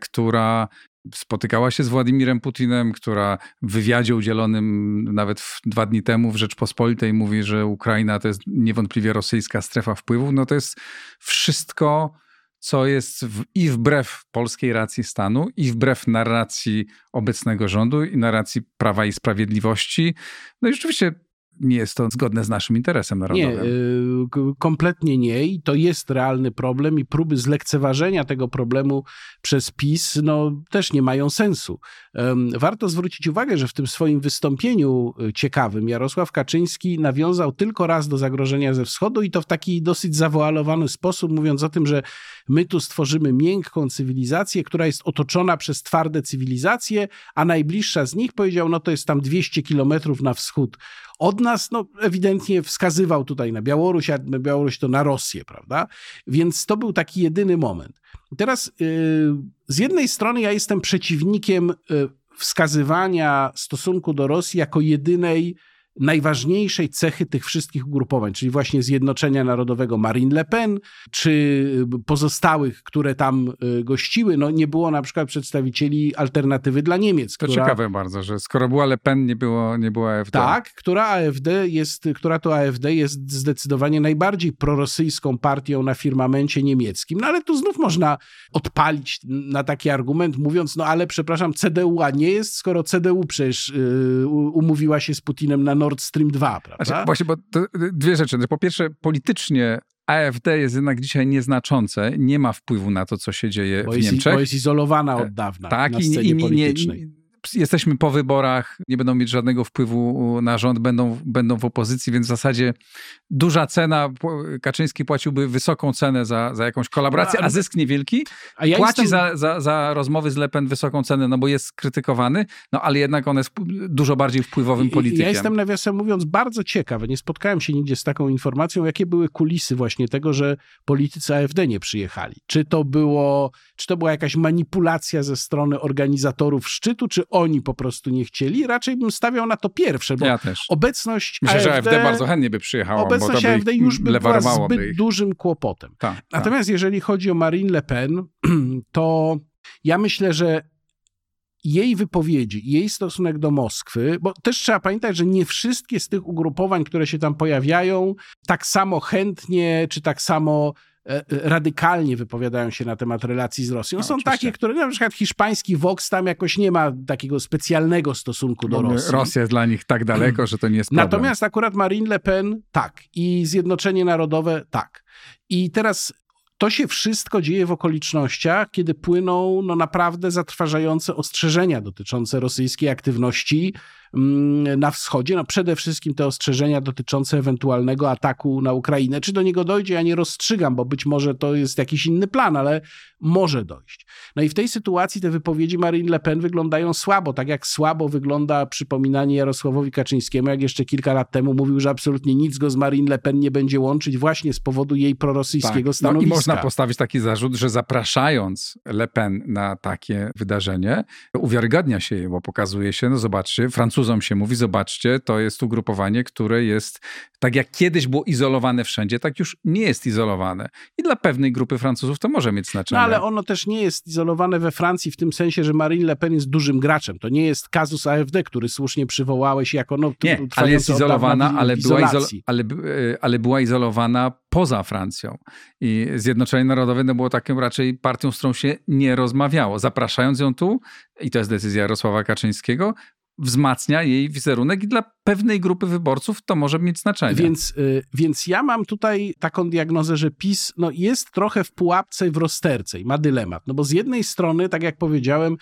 która spotykała się z Władimirem Putinem, która w wywiadzie udzielonym nawet dwa dni temu w Rzeczpospolitej mówi, że Ukraina to jest niewątpliwie rosyjska strefa wpływów, no to jest wszystko, co jest w, i wbrew polskiej racji stanu, i wbrew narracji obecnego rządu, i narracji Prawa i Sprawiedliwości. No i rzeczywiście nie jest to zgodne z naszym interesem narodowym. Nie, y, kompletnie nie i to jest realny problem i próby zlekceważenia tego problemu przez PiS no, też nie mają sensu. Warto zwrócić uwagę, że w tym swoim wystąpieniu y, ciekawym Jarosław Kaczyński nawiązał tylko raz do zagrożenia ze wschodu i to w taki dosyć zawoalowany sposób, mówiąc o tym, że my tu stworzymy miękką cywilizację, która jest otoczona przez twarde cywilizacje, a najbliższa z nich, powiedział, no to jest tam 200 kilometrów na wschód od nas, no ewidentnie wskazywał tutaj na Białoruś, a Białoruś to na Rosję, prawda? Więc to był taki jedyny moment. Teraz yy, z jednej strony ja jestem przeciwnikiem yy, wskazywania stosunku do Rosji jako jedynej najważniejszej cechy tych wszystkich ugrupowań, czyli właśnie Zjednoczenia Narodowego Marine Le Pen, czy pozostałych, które tam y, gościły. No nie było na przykład przedstawicieli alternatywy dla Niemiec. To która... ciekawe bardzo, że skoro była Le Pen, nie było, nie była AfD. Tak, która AfD jest, która to AfD jest zdecydowanie najbardziej prorosyjską partią na firmamencie niemieckim. No ale tu znów można odpalić na taki argument, mówiąc, no ale przepraszam, CDU-a nie jest, skoro CDU przecież yy, umówiła się z Putinem na Nord Stream 2, prawda? Znaczy, właśnie, bo dwie rzeczy. Po pierwsze, politycznie AfD jest jednak dzisiaj nieznaczące, nie ma wpływu na to, co się dzieje bo w jest, Niemczech. Bo jest izolowana od dawna tak, na scenie i, i, politycznej. Nie, jesteśmy po wyborach, nie będą mieć żadnego wpływu na rząd, będą, będą w opozycji, więc w zasadzie duża cena, Kaczyński płaciłby wysoką cenę za, za jakąś kolaborację, no, a zysk niewielki. A ja Płaci jestem... za, za, za rozmowy z Le Pen wysoką cenę, no bo jest krytykowany, no ale jednak on jest dużo bardziej wpływowym politykiem. Ja jestem, nawiasem mówiąc, bardzo ciekawy, nie spotkałem się nigdzie z taką informacją, jakie były kulisy właśnie tego, że politycy AfD nie przyjechali. Czy to było, czy to była jakaś manipulacja ze strony organizatorów szczytu, czy oni po prostu nie chcieli. Raczej bym stawiał na to pierwsze, bo ja też. obecność Myślę, AfD, że AfD bardzo chętnie by przyjechała, obecność bo to AfD już by była zbyt ich. dużym kłopotem. Ta, ta. Natomiast jeżeli chodzi o Marine Le Pen, to ja myślę, że jej wypowiedzi, jej stosunek do Moskwy, bo też trzeba pamiętać, że nie wszystkie z tych ugrupowań, które się tam pojawiają, tak samo chętnie, czy tak samo radykalnie wypowiadają się na temat relacji z Rosją. No, Są oczywiście. takie, które na przykład hiszpański Vox tam jakoś nie ma takiego specjalnego stosunku do Rosji. Rosja jest dla nich tak daleko, że to nie jest problem. Natomiast akurat Marine Le Pen tak i Zjednoczenie Narodowe tak. I teraz to się wszystko dzieje w okolicznościach, kiedy płyną no naprawdę zatrważające ostrzeżenia dotyczące rosyjskiej aktywności na wschodzie. No przede wszystkim te ostrzeżenia dotyczące ewentualnego ataku na Ukrainę. Czy do niego dojdzie, ja nie rozstrzygam, bo być może to jest jakiś inny plan, ale może dojść. No i w tej sytuacji te wypowiedzi Marine Le Pen wyglądają słabo, tak jak słabo wygląda przypominanie Jarosławowi Kaczyńskiemu, jak jeszcze kilka lat temu mówił, że absolutnie nic go z Marine Le Pen nie będzie łączyć właśnie z powodu jej prorosyjskiego tak. stanowiska. No i można postawić taki zarzut, że zapraszając Le Pen na takie wydarzenie, uwiarygadnia się je, bo pokazuje się, no zobaczcie, Francuzom się mówi, zobaczcie, to jest ugrupowanie, które jest, tak jak kiedyś było izolowane wszędzie, tak już nie jest izolowane. I dla pewnej grupy Francuzów to może mieć znaczenie. No ale ono też nie jest izolowane we Francji w tym sensie, że Marine Le Pen jest dużym graczem. To nie jest kazus AfD, który słusznie przywołałeś jako no, Nie, ale jest izolowana, ale była, izol, ale, ale była izolowana poza Francją. I Zjednoczenie Narodowe no, było taką raczej partią, z którą się nie rozmawiało. Zapraszając ją tu, i to jest decyzja Jarosława Kaczyńskiego, wzmacnia jej wizerunek i dla pewnej grupy wyborców to może mieć znaczenie. Więc, y, więc ja mam tutaj taką diagnozę, że PiS no, jest trochę w pułapce w rozterce i ma dylemat. No bo z jednej strony, tak jak powiedziałem,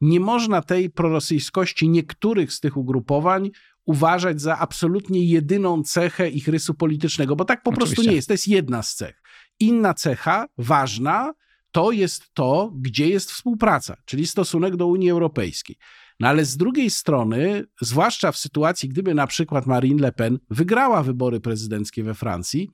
nie można tej prorosyjskości niektórych z tych ugrupowań uważać za absolutnie jedyną cechę ich rysu politycznego, bo tak po Oczywiście. prostu nie jest. To jest jedna z cech. Inna cecha, ważna, to jest to, gdzie jest współpraca, czyli stosunek do Unii Europejskiej. No ale z drugiej strony, zwłaszcza w sytuacji, gdyby na przykład Marine Le Pen wygrała wybory prezydenckie we Francji,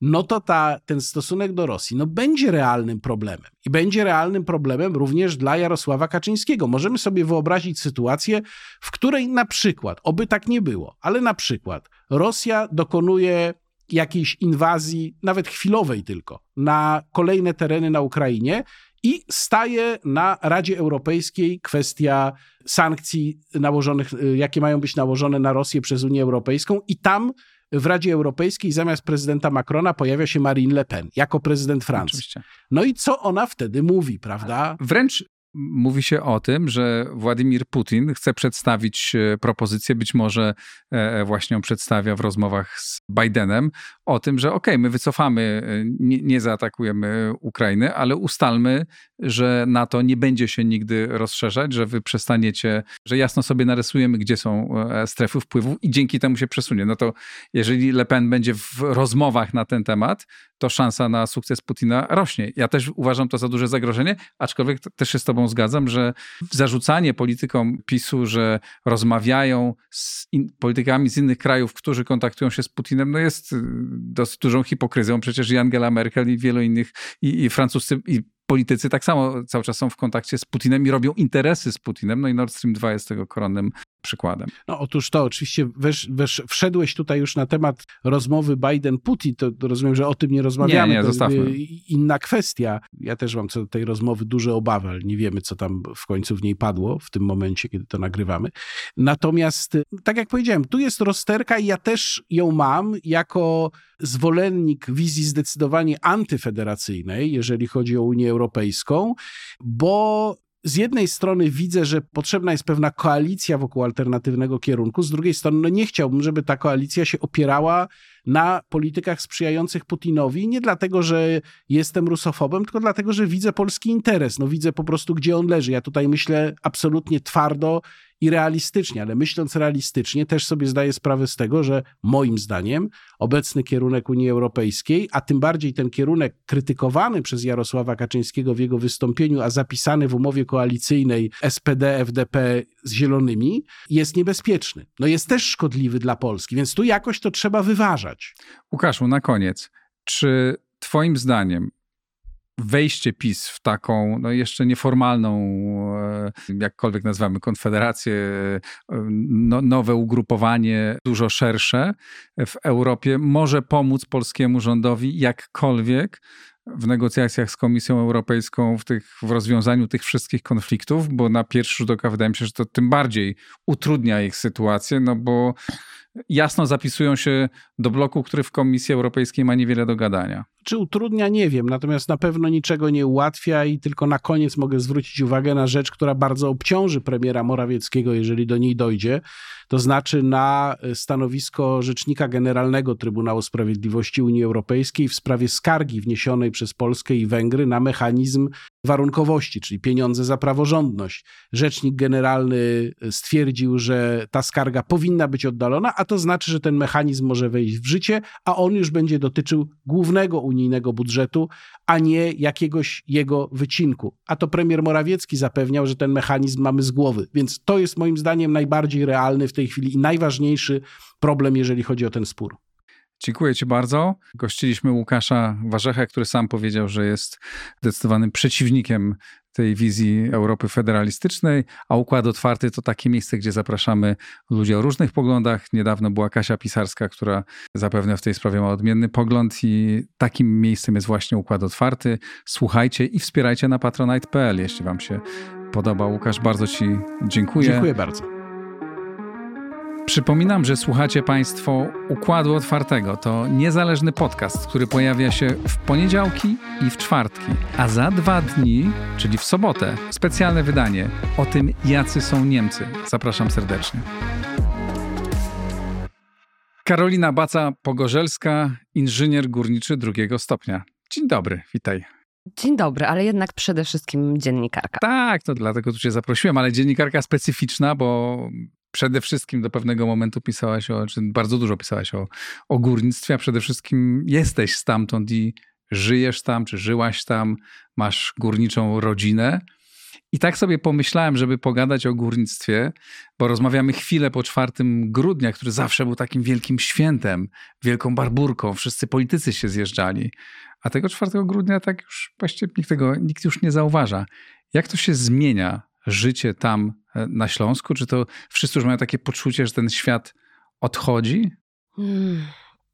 no to ta, ten stosunek do Rosji no będzie realnym problemem. I będzie realnym problemem również dla Jarosława Kaczyńskiego. Możemy sobie wyobrazić sytuację, w której na przykład, oby tak nie było, ale na przykład Rosja dokonuje jakiejś inwazji, nawet chwilowej tylko, na kolejne tereny na Ukrainie i staje na Radzie Europejskiej kwestia sankcji nałożonych, y, jakie mają być nałożone na Rosję przez Unię Europejską i tam w Radzie Europejskiej zamiast prezydenta Macrona pojawia się Marine Le Pen jako prezydent Francji. Oczywiście. No i co ona wtedy mówi, prawda? Wręcz mówi się o tym, że Władimir Putin chce przedstawić e, propozycję, być może e, e, właśnie ją przedstawia w rozmowach z Bidenem, o tym, że okej, okay, my wycofamy, nie, nie zaatakujemy Ukrainy, ale ustalmy, że NATO nie będzie się nigdy rozszerzać, że wy przestaniecie, że jasno sobie narysujemy, gdzie są strefy wpływów i dzięki temu się przesunie. No to jeżeli Le Pen będzie w rozmowach na ten temat, to szansa na sukces Putina rośnie. Ja też uważam to za duże zagrożenie, aczkolwiek też się z tobą zgadzam, że zarzucanie politykom PiSu, że rozmawiają z politykami z innych krajów, którzy kontaktują się z Putinem, no jest y, dosyć dużą hipokryzją. Przecież i Angela Merkel i wielu innych, i, i francuscy, i politycy tak samo cały czas są w kontakcie z Putinem i robią interesy z Putinem. No i Nord Stream 2 jest tego koronnym przykładem. No otóż to, oczywiście wesz, wesz, wszedłeś tutaj już na temat rozmowy Biden-Putin, to rozumiem, że o tym nie rozmawiamy. Nie, nie, zostawmy. Inna kwestia. Ja też mam co do tej rozmowy duże obawy, ale nie wiemy, co tam w końcu w niej padło w tym momencie, kiedy to nagrywamy. Natomiast, tak jak powiedziałem, tu jest rozterka i ja też ją mam jako zwolennik wizji zdecydowanie antyfederacyjnej, jeżeli chodzi o Unię Europejską, bo z jednej strony widzę, że potrzebna jest pewna koalicja wokół alternatywnego kierunku, z drugiej strony no nie chciałbym, żeby ta koalicja się opierała na politykach sprzyjających Putinowi, nie dlatego, że jestem rusofobem, tylko dlatego, że widzę polski interes. No widzę po prostu, gdzie on leży. Ja tutaj myślę absolutnie twardo i realistycznie, ale myśląc realistycznie, też sobie zdaję sprawę z tego, że moim zdaniem obecny kierunek Unii Europejskiej, a tym bardziej ten kierunek krytykowany przez Jarosława Kaczyńskiego w jego wystąpieniu, a zapisany w umowie koalicyjnej SPD, FDP z Zielonymi, jest niebezpieczny. No jest też szkodliwy dla Polski, więc tu jakoś to trzeba wyważać. Łukaszu, na koniec, czy Twoim zdaniem wejście PiS w taką no jeszcze nieformalną, e, jakkolwiek nazywamy, konfederację, e, no, nowe ugrupowanie, dużo szersze w Europie, może pomóc polskiemu rządowi jakkolwiek w negocjacjach z Komisją Europejską w, tych, w rozwiązaniu tych wszystkich konfliktów, bo na pierwszy rzut oka wydaje mi się, że to tym bardziej utrudnia ich sytuację, no bo jasno zapisują się do bloku, który w Komisji Europejskiej ma niewiele do gadania. Czy utrudnia, nie wiem, natomiast na pewno niczego nie ułatwia i tylko na koniec mogę zwrócić uwagę na rzecz, która bardzo obciąży premiera Morawieckiego, jeżeli do niej dojdzie, to znaczy na stanowisko Rzecznika Generalnego Trybunału Sprawiedliwości Unii Europejskiej w sprawie skargi wniesionej przez Polskę i Węgry na mechanizm warunkowości, czyli pieniądze za praworządność. Rzecznik Generalny stwierdził, że ta skarga powinna być oddalona, a to znaczy, że ten mechanizm może wejść w życie, a on już będzie dotyczył głównego unijnego budżetu, a nie jakiegoś jego wycinku. A to premier Morawiecki zapewniał, że ten mechanizm mamy z głowy. Więc to jest moim zdaniem najbardziej realny w tej chwili i najważniejszy problem, jeżeli chodzi o ten spór. Dziękuję Ci bardzo. Gościliśmy Łukasza Warzechę, który sam powiedział, że jest zdecydowanym przeciwnikiem tej wizji Europy federalistycznej, a Układ Otwarty to takie miejsce, gdzie zapraszamy ludzi o różnych poglądach. Niedawno była Kasia Pisarska, która zapewne w tej sprawie ma odmienny pogląd i takim miejscem jest właśnie Układ Otwarty. Słuchajcie i wspierajcie na patronite.pl, jeśli Wam się podoba. Łukasz, bardzo Ci dziękuję. Dziękuję bardzo. Przypominam, że słuchacie Państwo Układu Otwartego. To niezależny podcast, który pojawia się w poniedziałki i w czwartki. A za dwa dni, czyli w sobotę, specjalne wydanie o tym, jacy są Niemcy. Zapraszam serdecznie. Karolina Baca-Pogorzelska, inżynier górniczy drugiego stopnia. Dzień dobry, witaj. Dzień dobry, ale jednak przede wszystkim dziennikarka. Tak, to dlatego tu cię zaprosiłem, ale dziennikarka specyficzna, bo przede wszystkim do pewnego momentu pisałaś o, czy bardzo dużo pisałaś o, o górnictwie, a przede wszystkim jesteś stamtąd i żyjesz tam, czy żyłaś tam, masz górniczą rodzinę. I tak sobie pomyślałem, żeby pogadać o górnictwie, bo rozmawiamy chwilę po 4 grudnia, który zawsze był takim wielkim świętem, wielką barburką, wszyscy politycy się zjeżdżali. A tego 4 grudnia tak już właściwie nikt tego nikt już nie zauważa. Jak to się zmienia życie tam na Śląsku? Czy to wszyscy już mają takie poczucie, że ten świat odchodzi? Hmm.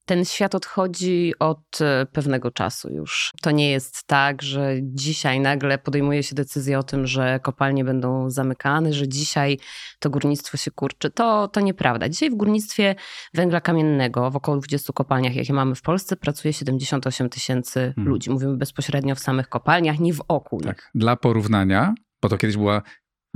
Ten świat odchodzi od e, pewnego czasu już. To nie jest tak, że dzisiaj nagle podejmuje się decyzję o tym, że kopalnie będą zamykane, że dzisiaj to górnictwo się kurczy. To, to nieprawda. Dzisiaj w górnictwie węgla kamiennego w około 20 kopalniach, jakie mamy w Polsce, pracuje 78 tysięcy hmm. ludzi. Mówimy bezpośrednio w samych kopalniach, nie w oku. Tak. Dla porównania, bo to kiedyś była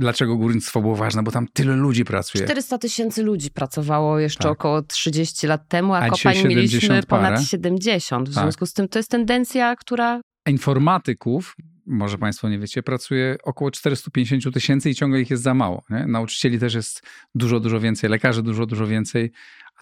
Dlaczego górnictwo było ważne? Bo tam tyle ludzi pracuje. 400 tysięcy ludzi pracowało jeszcze tak. około 30 lat temu, a, a kopalń mieliśmy ponad 70. W tak. związku z tym to jest tendencja, która... Informatyków, może Państwo nie wiecie, pracuje około 450 tysięcy i ciągle ich jest za mało. Nie? Nauczycieli też jest dużo, dużo więcej, lekarzy dużo, dużo więcej,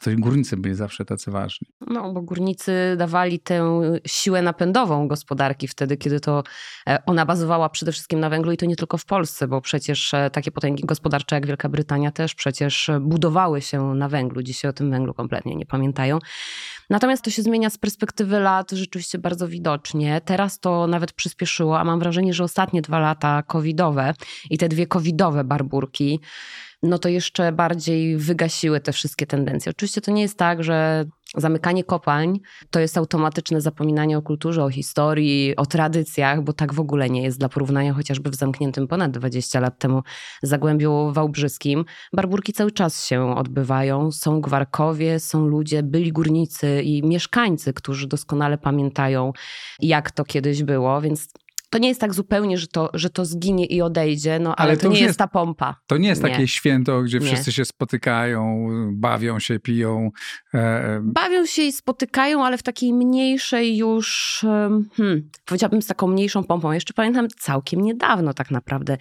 a to górnicy byli zawsze tacy ważni. No, bo górnicy dawali tę siłę napędową gospodarki wtedy, kiedy to e, ona bazowała przede wszystkim na węglu i to nie tylko w Polsce, bo przecież e, takie potęgi gospodarcze jak Wielka Brytania też przecież budowały się na węglu. Dzisiaj o tym węglu kompletnie nie pamiętają. Natomiast to się zmienia z perspektywy lat rzeczywiście bardzo widocznie. Teraz to nawet przyspieszyło, a mam wrażenie, że ostatnie dwa lata covidowe i te dwie covidowe barburki no to jeszcze bardziej wygasiły te wszystkie tendencje. Oczywiście to nie jest tak, że zamykanie kopalń to jest automatyczne zapominanie o kulturze, o historii, o tradycjach, bo tak w ogóle nie jest. Dla porównania chociażby w zamkniętym ponad 20 lat temu Zagłębiu Wałbrzyskim barburki cały czas się odbywają. Są gwarkowie, są ludzie, byli górnicy i mieszkańcy, którzy doskonale pamiętają, jak to kiedyś było, więc to nie jest tak zupełnie, że to, że to zginie i odejdzie, no ale, ale to, to nie jest ta pompa. To nie jest nie. takie święto, gdzie nie. wszyscy się spotykają, bawią się, piją. E, e, bawią się i spotykają, ale w takiej mniejszej już, hmm, powiedziałabym z taką mniejszą pompą. Jeszcze pamiętam całkiem niedawno tak naprawdę,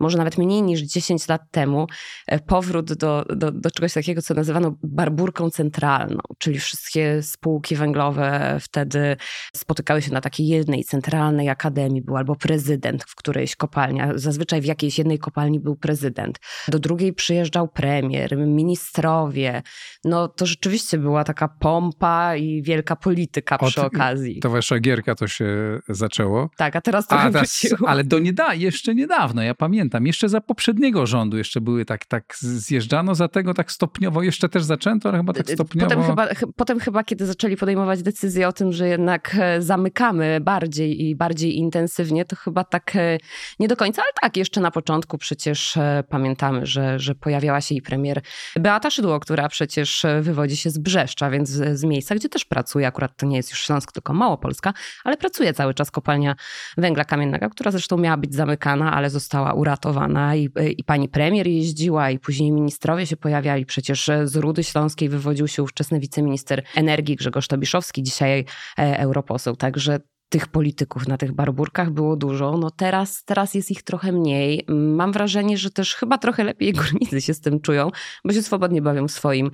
może nawet mniej niż 10 lat temu, e, powrót do, do, do czegoś takiego, co nazywano barburką centralną, czyli wszystkie spółki węglowe wtedy spotykały się na takiej jednej centralnej akademii, był albo prezydent w którejś kopalni. Zazwyczaj w jakiejś jednej kopalni był prezydent. Do drugiej przyjeżdżał premier, ministrowie. No to rzeczywiście była taka pompa i wielka polityka Od, przy okazji. To wasza gierka to się zaczęło. Tak, a teraz to wróciło. Ale do nieda jeszcze niedawno, ja pamiętam, jeszcze za poprzedniego rządu jeszcze były tak, tak zjeżdżano za tego tak stopniowo, jeszcze też zaczęto, ale chyba tak stopniowo. Potem chyba, potem chyba kiedy zaczęli podejmować decyzję o tym, że jednak e, zamykamy bardziej i bardziej intensywnie intensywnie, to chyba tak e, nie do końca, ale tak, jeszcze na początku przecież e, pamiętamy, że, że pojawiała się i premier Beata Szydło, która przecież wywodzi się z Brzeszcza, więc z, miejsca, gdzie też pracuje, akurat to nie jest już Śląsk, tylko Małopolska, ale pracuje cały czas kopalnia węgla kamiennego, która zresztą miała być zamykana, ale została uratowana i, i pani premier jeździła i później ministrowie się pojawiali. Przecież z Rudy Śląskiej wywodził się ówczesny wiceminister energii Grzegorz Tobiszowski, dzisiaj e, europoseł. Także tych polityków na tych barburkach było dużo. No teraz, teraz jest ich trochę mniej. Mam wrażenie, że też chyba trochę lepiej górnicy się z tym czują, bo się swobodnie bawią w swoim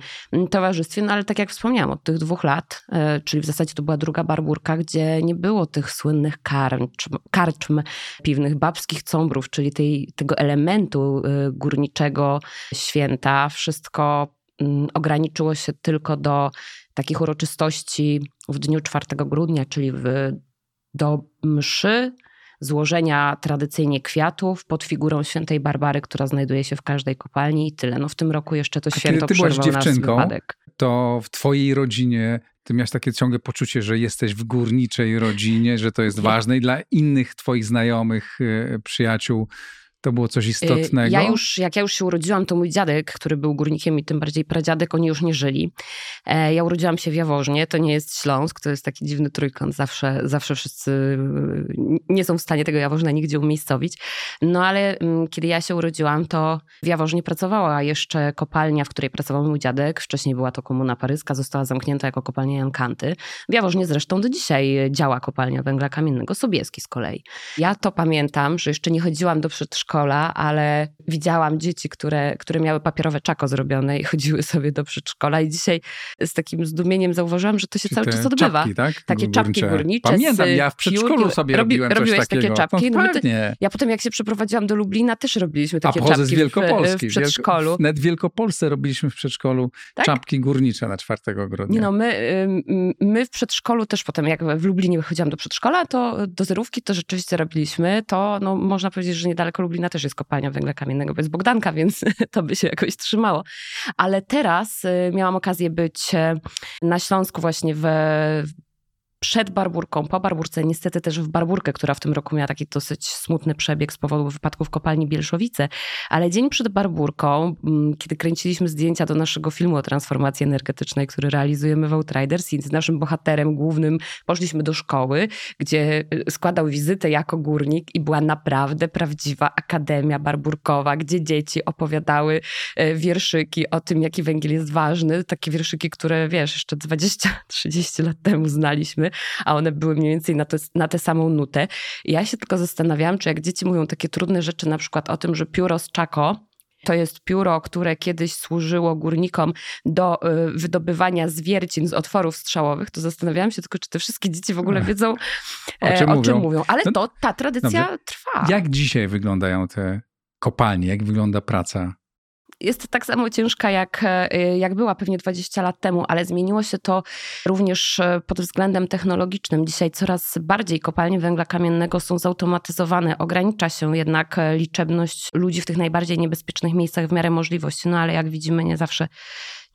towarzystwie. No ale tak jak wspomniałam, od tych dwóch lat, e, czyli w zasadzie to była druga barburka, gdzie nie było tych słynnych karczm, karczm piwnych, babskich cąbrów, czyli tej, tego elementu e, górniczego święta. Wszystko mm, ograniczyło się tylko do takich uroczystości w dniu 4 grudnia, czyli w do mszy, złożenia tradycyjnie kwiatów pod figurą świętej Barbary, która znajduje się w każdej kopalni i tyle. No w tym roku jeszcze to A święto kiedy ty byłaś dziewczynką, wypadek. to w twojej rodzinie ty miałeś takie ciągle poczucie, że jesteś w górniczej rodzinie, że to jest ważne i dla innych twoich znajomych, e, przyjaciół to było coś istotnego? Ja już, jak ja już się urodziłam, to mój dziadek, który był górnikiem i tym bardziej pradziadek, oni już nie żyli. E, ja urodziłam się w Jaworznie, to nie jest Śląsk, to jest taki dziwny trójkąt. Zawsze, zawsze wszyscy y, nie są w stanie tego Jaworzna nigdzie umiejscowić. No ale mm, kiedy ja się urodziłam, to w Jaworznie pracowała jeszcze kopalnia, w której pracował mój dziadek. Wcześniej była to komuna paryska, została zamknięta jako kopalnia Jankanty. W Jaworznie zresztą do dzisiaj działa kopalnia węgla kamiennego, Sobieski z kolei. Ja to pamiętam, że jeszcze nie chodziłam do przedszkola, przedszkola, ale widziałam dzieci, które, które miały papierowe czako zrobione i chodziły sobie do przedszkola i dzisiaj z takim zdumieniem zauważyłam, że to się cały czas odbywa. Czapki, tak? Takie czapki górnicze. Pamiętam, ja w przedszkolu sobie robi, robiłem robiłeś coś takiego. takie czapki. No, No, pewnie. ja potem jak się przeprowadziłam do Lublina, też robiliśmy takie A czapki z Wielkopolski. w, w przedszkolu. Wielko, nawet w Wielkopolsce robiliśmy w przedszkolu Tak? czapki górnicze na 4 grudnia. Nie no, my, my w przedszkolu też potem, jak w Lublinie chodziłam do przedszkola, to do zerówki to rzeczywiście robiliśmy. To no, można powiedzieć, że niedaleko Lublina też jest kopalnia węgla kamiennego bez Bogdanka, więc to by się jakoś trzymało. Ale teraz y, miałam okazję być y, na Śląsku właśnie w przed Barburką, po Barburce, niestety też w Barburkę, która w tym roku miała taki dosyć smutny przebieg z powodu wypadku w kopalni Bielszowice, ale dzień przed Barburką, mm, kiedy kręciliśmy zdjęcia do naszego filmu o transformacji energetycznej, który realizujemy w Outriders i z naszym bohaterem głównym poszliśmy do szkoły, gdzie y, składał wizytę jako górnik i była naprawdę prawdziwa akademia barburkowa, gdzie dzieci opowiadały e, wierszyki o tym, jaki węgiel jest ważny, takie wierszyki, które wiesz, jeszcze 20-30 lat temu znaliśmy, a one były mniej więcej na, to, na tę samą nutę. I ja się tylko zastanawiałam, czy jak dzieci mówią takie trudne rzeczy, na przykład o tym, że pióro z czako to jest pióro, które kiedyś służyło górnikom do y, wydobywania zwiercin z otworów strzałowych, to zastanawiałam się tylko, czy te wszystkie dzieci w ogóle wiedzą, O e, czym o czym mówią? mówią. Ale No, to, ta tradycja dobrze. trwa. Jak dzisiaj wyglądają te kopalnie? Jak wygląda praca? Jest tak samo ciężka, jak, e, jak była pewnie 20 lat temu, ale zmieniło się to również e, pod względem technologicznym. Dzisiaj coraz bardziej kopalnie węgla kamiennego są zautomatyzowane. Ogranicza się jednak e, liczebność ludzi w tych najbardziej niebezpiecznych miejscach w miarę możliwości, no ale jak widzimy, nie zawsze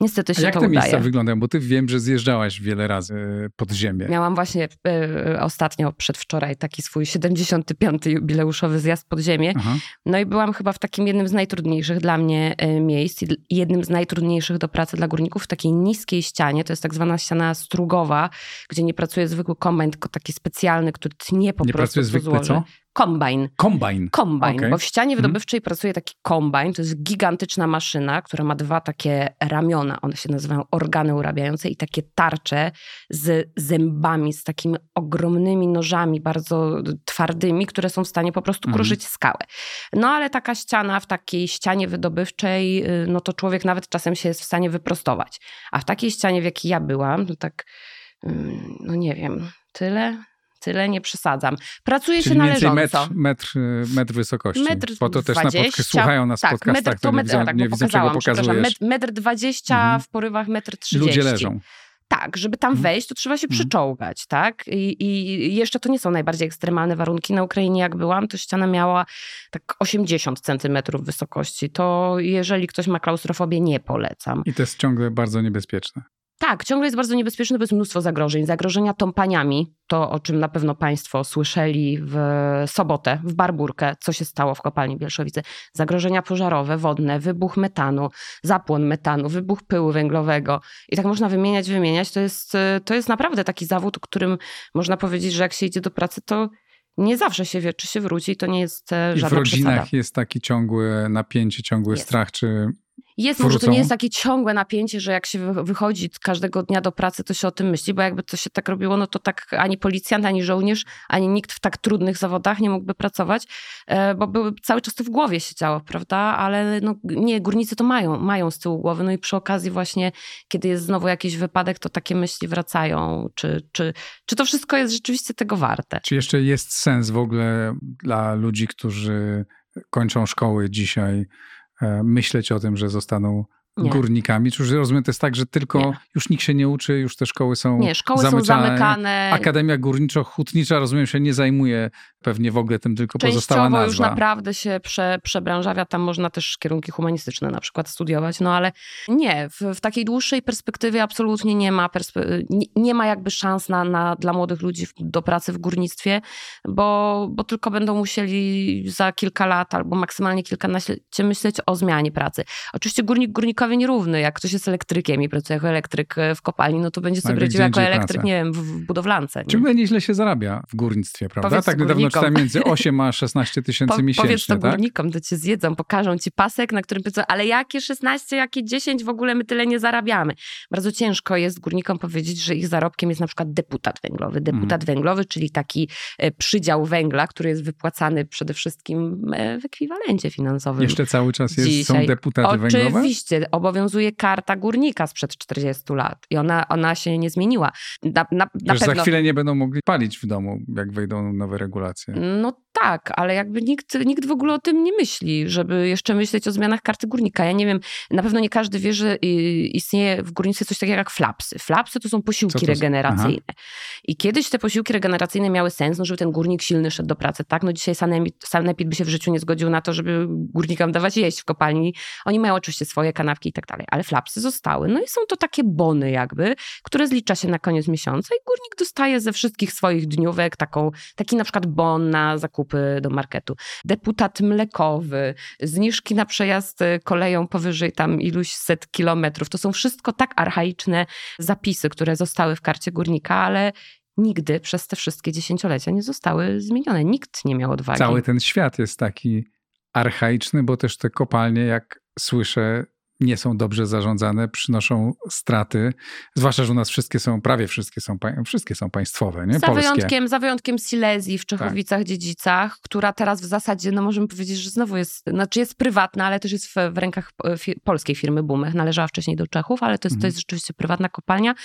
niestety A się jak to te udaje. miejsca wyglądają? Bo ty wiem, że zjeżdżałaś wiele razy e, pod ziemię. Miałam właśnie e, ostatnio, przedwczoraj, taki swój 75. jubileuszowy zjazd pod ziemię. Aha. No i byłam chyba w takim jednym z najtrudniejszych dla mnie miejsc i jednym z najtrudniejszych do pracy dla górników w takiej niskiej ścianie. To jest tak zwana ściana strugowa, gdzie nie pracuje zwykły kombajn, tylko taki specjalny, który tnie po Nie prostu pracuje zwykły złoży. co? Kombajn. Kombajn. Kombajn, Okej. bo w ścianie Mhm. wydobywczej pracuje taki kombajn. To jest gigantyczna maszyna, która ma dwa takie ramiona. One się nazywają organy urabiające i takie tarcze z zębami, z takimi ogromnymi nożami, bardzo twardymi, które są w stanie po prostu Mhm. kruszyć skałę. No ale taka ściana w takiej ścianie wydobywczej, y, no to człowiek nawet czasem się jest w stanie wyprostować. A w takiej ścianie, w jakiej ja byłam, to tak, ym, no nie wiem, tyle... Tyle nie przesadzam. Pracuje Czyli się należąco. metr, metr, metr wysokości. Metr Bo to też na 20, podca- słuchają nas tak, podcastach, metr, to, to nie metr, widzą, tak, nie widzą czego pokazujesz. metr, metr 20, Mhm. w porywach metr 30. Ludzie leżą. Tak, żeby tam Mhm. wejść, to trzeba się Mhm. przyczołgać, tak? I, I jeszcze to nie są najbardziej ekstremalne warunki. Na Ukrainie jak byłam, to ściana miała tak 80 centymetrów wysokości. To jeżeli ktoś ma klaustrofobię, nie polecam. I to jest ciągle bardzo niebezpieczne. Tak, ciągle jest bardzo niebezpieczny, bo jest mnóstwo zagrożeń. Zagrożenia tąpaniami, to o czym na pewno Państwo słyszeli w sobotę, w Barburkę, co się stało w kopalni Bielszowice. Zagrożenia pożarowe, wodne, wybuch metanu, zapłon metanu, wybuch pyłu węglowego. I tak można wymieniać, wymieniać. To jest, to jest naprawdę taki zawód, którym można powiedzieć, że jak się idzie do pracy, to nie zawsze się wie, czy się wróci i to nie jest e, I żadna w rodzinach przesada. jest taki ciągłe napięcie, ciągły Jest. strach, czy Jest, może to nie jest takie ciągłe napięcie, że jak się wy- wychodzi każdego dnia do pracy, to się o tym myśli, bo jakby to się tak robiło, no to tak ani policjant, ani żołnierz, ani nikt w tak trudnych zawodach nie mógłby pracować, e, bo były, cały czas to w głowie się działo, prawda? Ale no, nie, górnicy to mają, mają z tyłu głowy, no i przy okazji właśnie, kiedy jest znowu jakiś wypadek, to takie myśli wracają, czy, czy, czy to wszystko jest rzeczywiście tego warte. Czy jeszcze jest sens w ogóle dla ludzi, którzy kończą szkoły dzisiaj, myśleć o tym, że zostaną Nie. górnikami? Czy już rozumiem, to jest tak, że tylko Nie. już nikt się nie uczy, już te szkoły są Nie, szkoły są zamykane. zamykane. Akademia Górniczo-Hutnicza, rozumiem, się nie zajmuje pewnie w ogóle tym, tylko pozostała Częściowo nazwa. już naprawdę się prze, przebranżawia, tam można też kierunki humanistyczne na przykład studiować, no ale nie, w, w takiej dłuższej perspektywie absolutnie nie ma, perspe- nie, nie ma jakby szans na, na, dla młodych ludzi w, do pracy w górnictwie, bo, bo tylko będą musieli za kilka lat albo maksymalnie kilkanaście myśleć o zmianie pracy. Oczywiście górnik górnikowi nierówny, jak ktoś jest elektrykiem i pracuje jako elektryk w kopalni, no to będzie sobie radził jako elektryk, nie wiem, w, w budowlance. Czym nieźle się zarabia w górnictwie, prawda? Powiedz tak niedawno górnikom. czytałem między 8 a 16 tysięcy Po, miesięcznie, powiedz to tak? górnikom, to cię zjedzą, pokażą ci pasek, na którym powiedzą, ale jakie 16, jakie 10, w ogóle my tyle nie zarabiamy. Bardzo ciężko jest górnikom powiedzieć, że ich zarobkiem jest na przykład deputat węglowy. Deputat Mhm. węglowy, czyli taki e, przydział węgla, który jest wypłacany przede wszystkim e, w ekwiwalencie finansowym. Jeszcze cały czas jest, są deputaty węglowe? Oczywiście, obowiązuje karta górnika sprzed 40 lat i ona, ona się nie zmieniła. Na, na, na pewno... za chwilę nie będą mogli palić w domu, jak wejdą nowe regulacje. No tak, ale jakby nikt, nikt w ogóle o tym nie myśli, żeby jeszcze myśleć o zmianach karty górnika. Ja nie wiem, na pewno nie każdy wie, że y, istnieje w górnictwie coś takiego jak flapsy. Flapsy to są posiłki to regeneracyjne. I kiedyś te posiłki regeneracyjne miały sens, no, żeby ten górnik silny szedł do pracy, tak? No dzisiaj sanepid, sanepid by się w życiu nie zgodził na to, żeby górnikom dawać jeść w kopalni. Oni mają oczywiście swoje kanapki i tak dalej, ale flapsy zostały. No i są to takie bony jakby, które zlicza się na koniec miesiąca i górnik dostaje ze wszystkich swoich dniówek taką, taki na przykład bon na zakupy do marketu. Deputat mlekowy, zniżki na przejazd y, koleją powyżej tam iluś set kilometrów. To są wszystko tak archaiczne zapisy, które zostały w karcie górnika, ale nigdy przez te wszystkie dziesięciolecia nie zostały zmienione. Nikt nie miał odwagi. Cały ten świat jest taki archaiczny, bo też te kopalnie, jak słyszę, nie są dobrze zarządzane, przynoszą straty. Zwłaszcza, że u nas wszystkie są, prawie wszystkie są, wszystkie są państwowe, nie? Za Polskie. wyjątkiem, za wyjątkiem Silesii w Tak. Czechowicach-Dziedzicach, która teraz w zasadzie, no możemy powiedzieć, że znowu jest, znaczy jest prywatna, ale też jest w, w rękach e, fi, polskiej firmy Bumech. Należała wcześniej do Czechów, ale to jest, to Mhm. jest rzeczywiście prywatna kopalnia.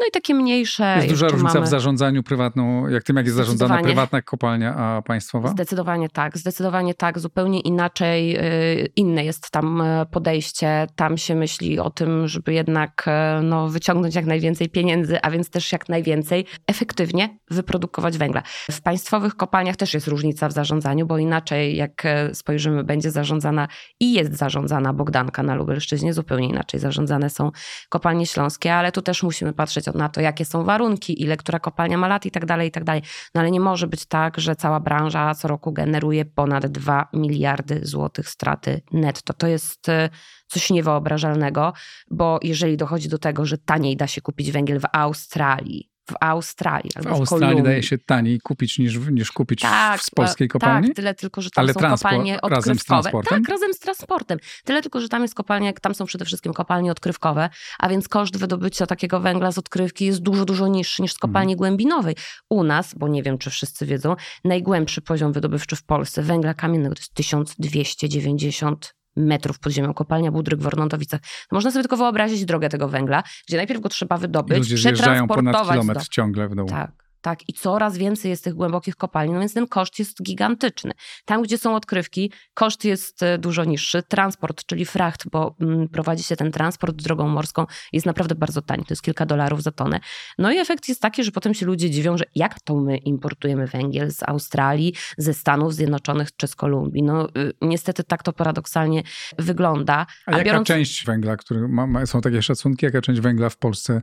No i takie mniejsze. Jest duża różnica mamy. w zarządzaniu prywatną, jak tym, jak jest zarządzana prywatna kopalnia, a państwowa? Zdecydowanie tak, zdecydowanie tak. Zupełnie inaczej, y, inne jest tam e, podejście. Tam się myśli o tym, żeby jednak e, no, wyciągnąć jak najwięcej pieniędzy, a więc też jak najwięcej efektywnie wyprodukować węgla. W państwowych kopalniach też jest różnica w zarządzaniu, bo inaczej jak e, spojrzymy, będzie zarządzana i jest zarządzana Bogdanka na Lubelszczyźnie, zupełnie inaczej zarządzane są kopalnie śląskie, ale tu też musimy patrzeć na to, jakie są warunki, ile która kopalnia ma lat i tak dalej, i tak dalej. No ale nie może być tak, że cała branża co roku generuje ponad 2 miliardy złotych straty netto. To jest e, coś niewyobrażalnego, bo jeżeli dochodzi do tego, że taniej da się kupić węgiel w Australii, w Australii W w Australii Kolumbii. daje się taniej kupić niż, niż kupić Tak, w, z polskiej kopalni? Tak, tyle tylko, że tam Ale są transport- kopalnie razem z odkrywkowe. transportem? Tak, razem z transportem. Tyle tylko, że tam jest kopalnia, tam są przede wszystkim kopalnie odkrywkowe, a więc koszt wydobycia takiego węgla z odkrywki jest dużo, dużo niższy niż z Mhm. kopalni głębinowej. U nas, bo nie wiem, czy wszyscy wiedzą, najgłębszy poziom wydobywczy w Polsce węgla kamiennego to jest 1290 metrów pod ziemią. Kopalnia Budryk w Ornątowicach. Można sobie tylko wyobrazić drogę tego węgla, gdzie najpierw go trzeba wydobyć, ludzie zjeżdżają ponad przetransportować kilometr do... ciągle w dół. Tak. Tak? I coraz więcej jest tych głębokich kopalni, no więc ten koszt jest gigantyczny. Tam, gdzie są odkrywki, koszt jest e, dużo niższy. Transport, czyli fracht, bo mm, prowadzi się ten transport drogą morską, jest naprawdę bardzo tani. To jest kilka dolarów za tonę. No i efekt jest taki, że potem się ludzie dziwią, że jak to my importujemy węgiel z Australii, ze Stanów Zjednoczonych czy z Kolumbii. No y, niestety tak to paradoksalnie wygląda. A, A jaka biorąc... część węgla, który ma, ma, są takie szacunki, jaka część węgla w Polsce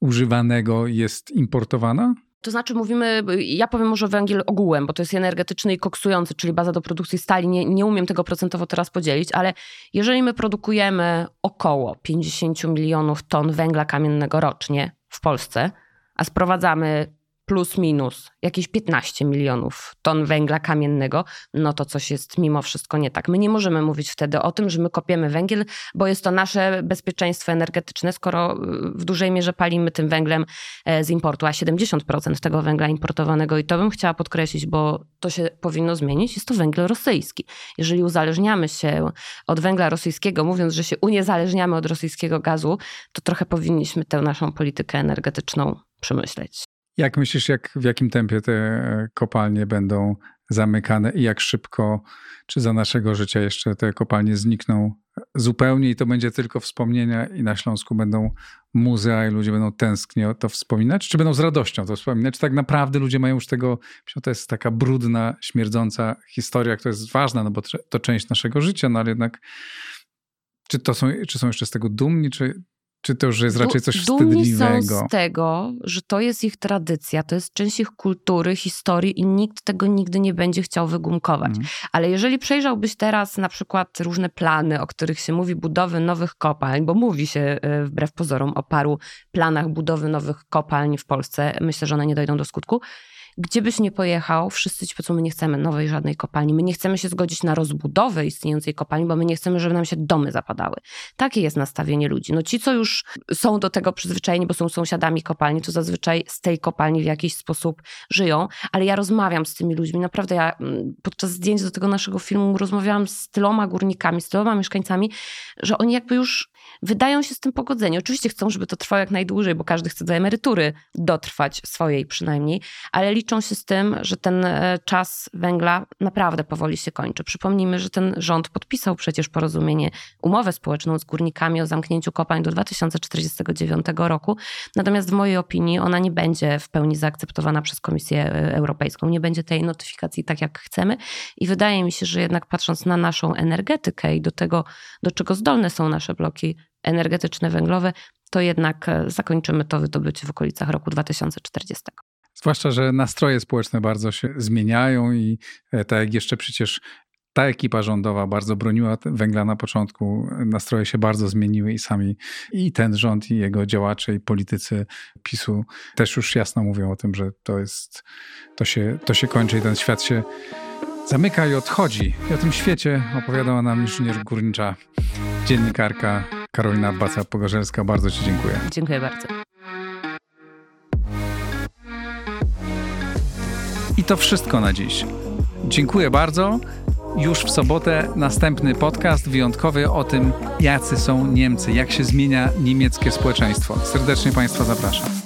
używanego jest importowana? To znaczy mówimy, ja powiem może węgiel ogółem, bo to jest energetyczny i koksujący, czyli baza do produkcji stali. Nie, nie umiem tego procentowo teraz podzielić, ale jeżeli my produkujemy około 50 milionów ton węgla kamiennego rocznie w Polsce, a sprowadzamy plus minus jakieś 15 milionów ton węgla kamiennego, no to coś jest mimo wszystko nie tak. My nie możemy mówić wtedy o tym, że my kopiemy węgiel, bo jest to nasze bezpieczeństwo energetyczne, skoro y, w dużej mierze palimy tym węglem e, z importu, a 70% tego węgla importowanego, i to bym chciała podkreślić, bo to się powinno zmienić, jest to węgiel rosyjski. Jeżeli uzależniamy się od węgla rosyjskiego, mówiąc, że się uniezależniamy od rosyjskiego gazu, to trochę powinniśmy tę naszą politykę energetyczną przemyśleć. Jak myślisz, jak, w jakim tempie te e, kopalnie będą zamykane i jak szybko, czy za naszego życia jeszcze te kopalnie znikną? Zupełnie i to będzie tylko wspomnienia i na Śląsku będą muzea i ludzie będą tęsknie to wspominać, czy będą z radością to wspominać, czy tak naprawdę ludzie mają już tego, to jest taka brudna, śmierdząca historia, która jest ważna, no bo to część naszego życia, no ale jednak czy, to są, czy są jeszcze z tego dumni, czy czy to już jest raczej coś Dumni wstydliwego? są z tego, że to jest ich tradycja, to jest część ich kultury, historii i nikt tego nigdy nie będzie chciał wygumkować. Mm. Ale jeżeli przejrzałbyś teraz na przykład różne plany, o których się mówi, budowy nowych kopalń, bo mówi się e, wbrew pozorom o paru planach budowy nowych kopalń w Polsce, myślę, że one nie dojdą do skutku, gdzie byś nie pojechał, wszyscy ci powiedzą, my nie chcemy nowej żadnej kopalni, my nie chcemy się zgodzić na rozbudowę istniejącej kopalni, bo my nie chcemy, żeby nam się domy zapadały. Takie jest nastawienie ludzi. No ci, co już są do tego przyzwyczajeni, bo są sąsiadami kopalni, to zazwyczaj z tej kopalni w jakiś sposób żyją, ale ja rozmawiam z tymi ludźmi, naprawdę ja mm, podczas zdjęć do tego naszego filmu rozmawiałam z tyloma górnikami, z tyloma mieszkańcami, że oni jakby już wydają się z tym pogodzeni. Oczywiście chcą, żeby to trwało jak najdłużej, bo każdy chce do emerytury dotrwać swojej przynajmniej, ale liczą się z tym, że ten e, czas węgla naprawdę powoli się kończy. Przypomnijmy, że ten rząd podpisał przecież porozumienie, umowę społeczną z górnikami o zamknięciu kopalń do 2049 roku. Natomiast w mojej opinii ona nie będzie w pełni zaakceptowana przez Komisję e, Europejską. Nie będzie tej notyfikacji tak, jak chcemy. I wydaje mi się, że jednak patrząc na naszą energetykę i do tego, do czego zdolne są nasze bloki energetyczne, węglowe, to jednak e, zakończymy to wydobycie w okolicach roku 2040. Zwłaszcza, że nastroje społeczne bardzo się zmieniają i e, tak jak jeszcze przecież ta ekipa rządowa bardzo broniła węgla na początku, nastroje się bardzo zmieniły i sami i ten rząd, i jego działacze, i politycy PiSu też już jasno mówią o tym, że to jest, to się, to się kończy i ten świat się zamyka i odchodzi. I o tym świecie opowiadała nam inżynier górnicza, dziennikarka Karolina Baca-Pogorzelska. Bardzo Ci dziękuję. Dziękuję bardzo. I to wszystko na dziś. Dziękuję bardzo. Już w sobotę następny podcast wyjątkowy o tym, jacy są Niemcy, jak się zmienia niemieckie społeczeństwo. Serdecznie Państwa zapraszam.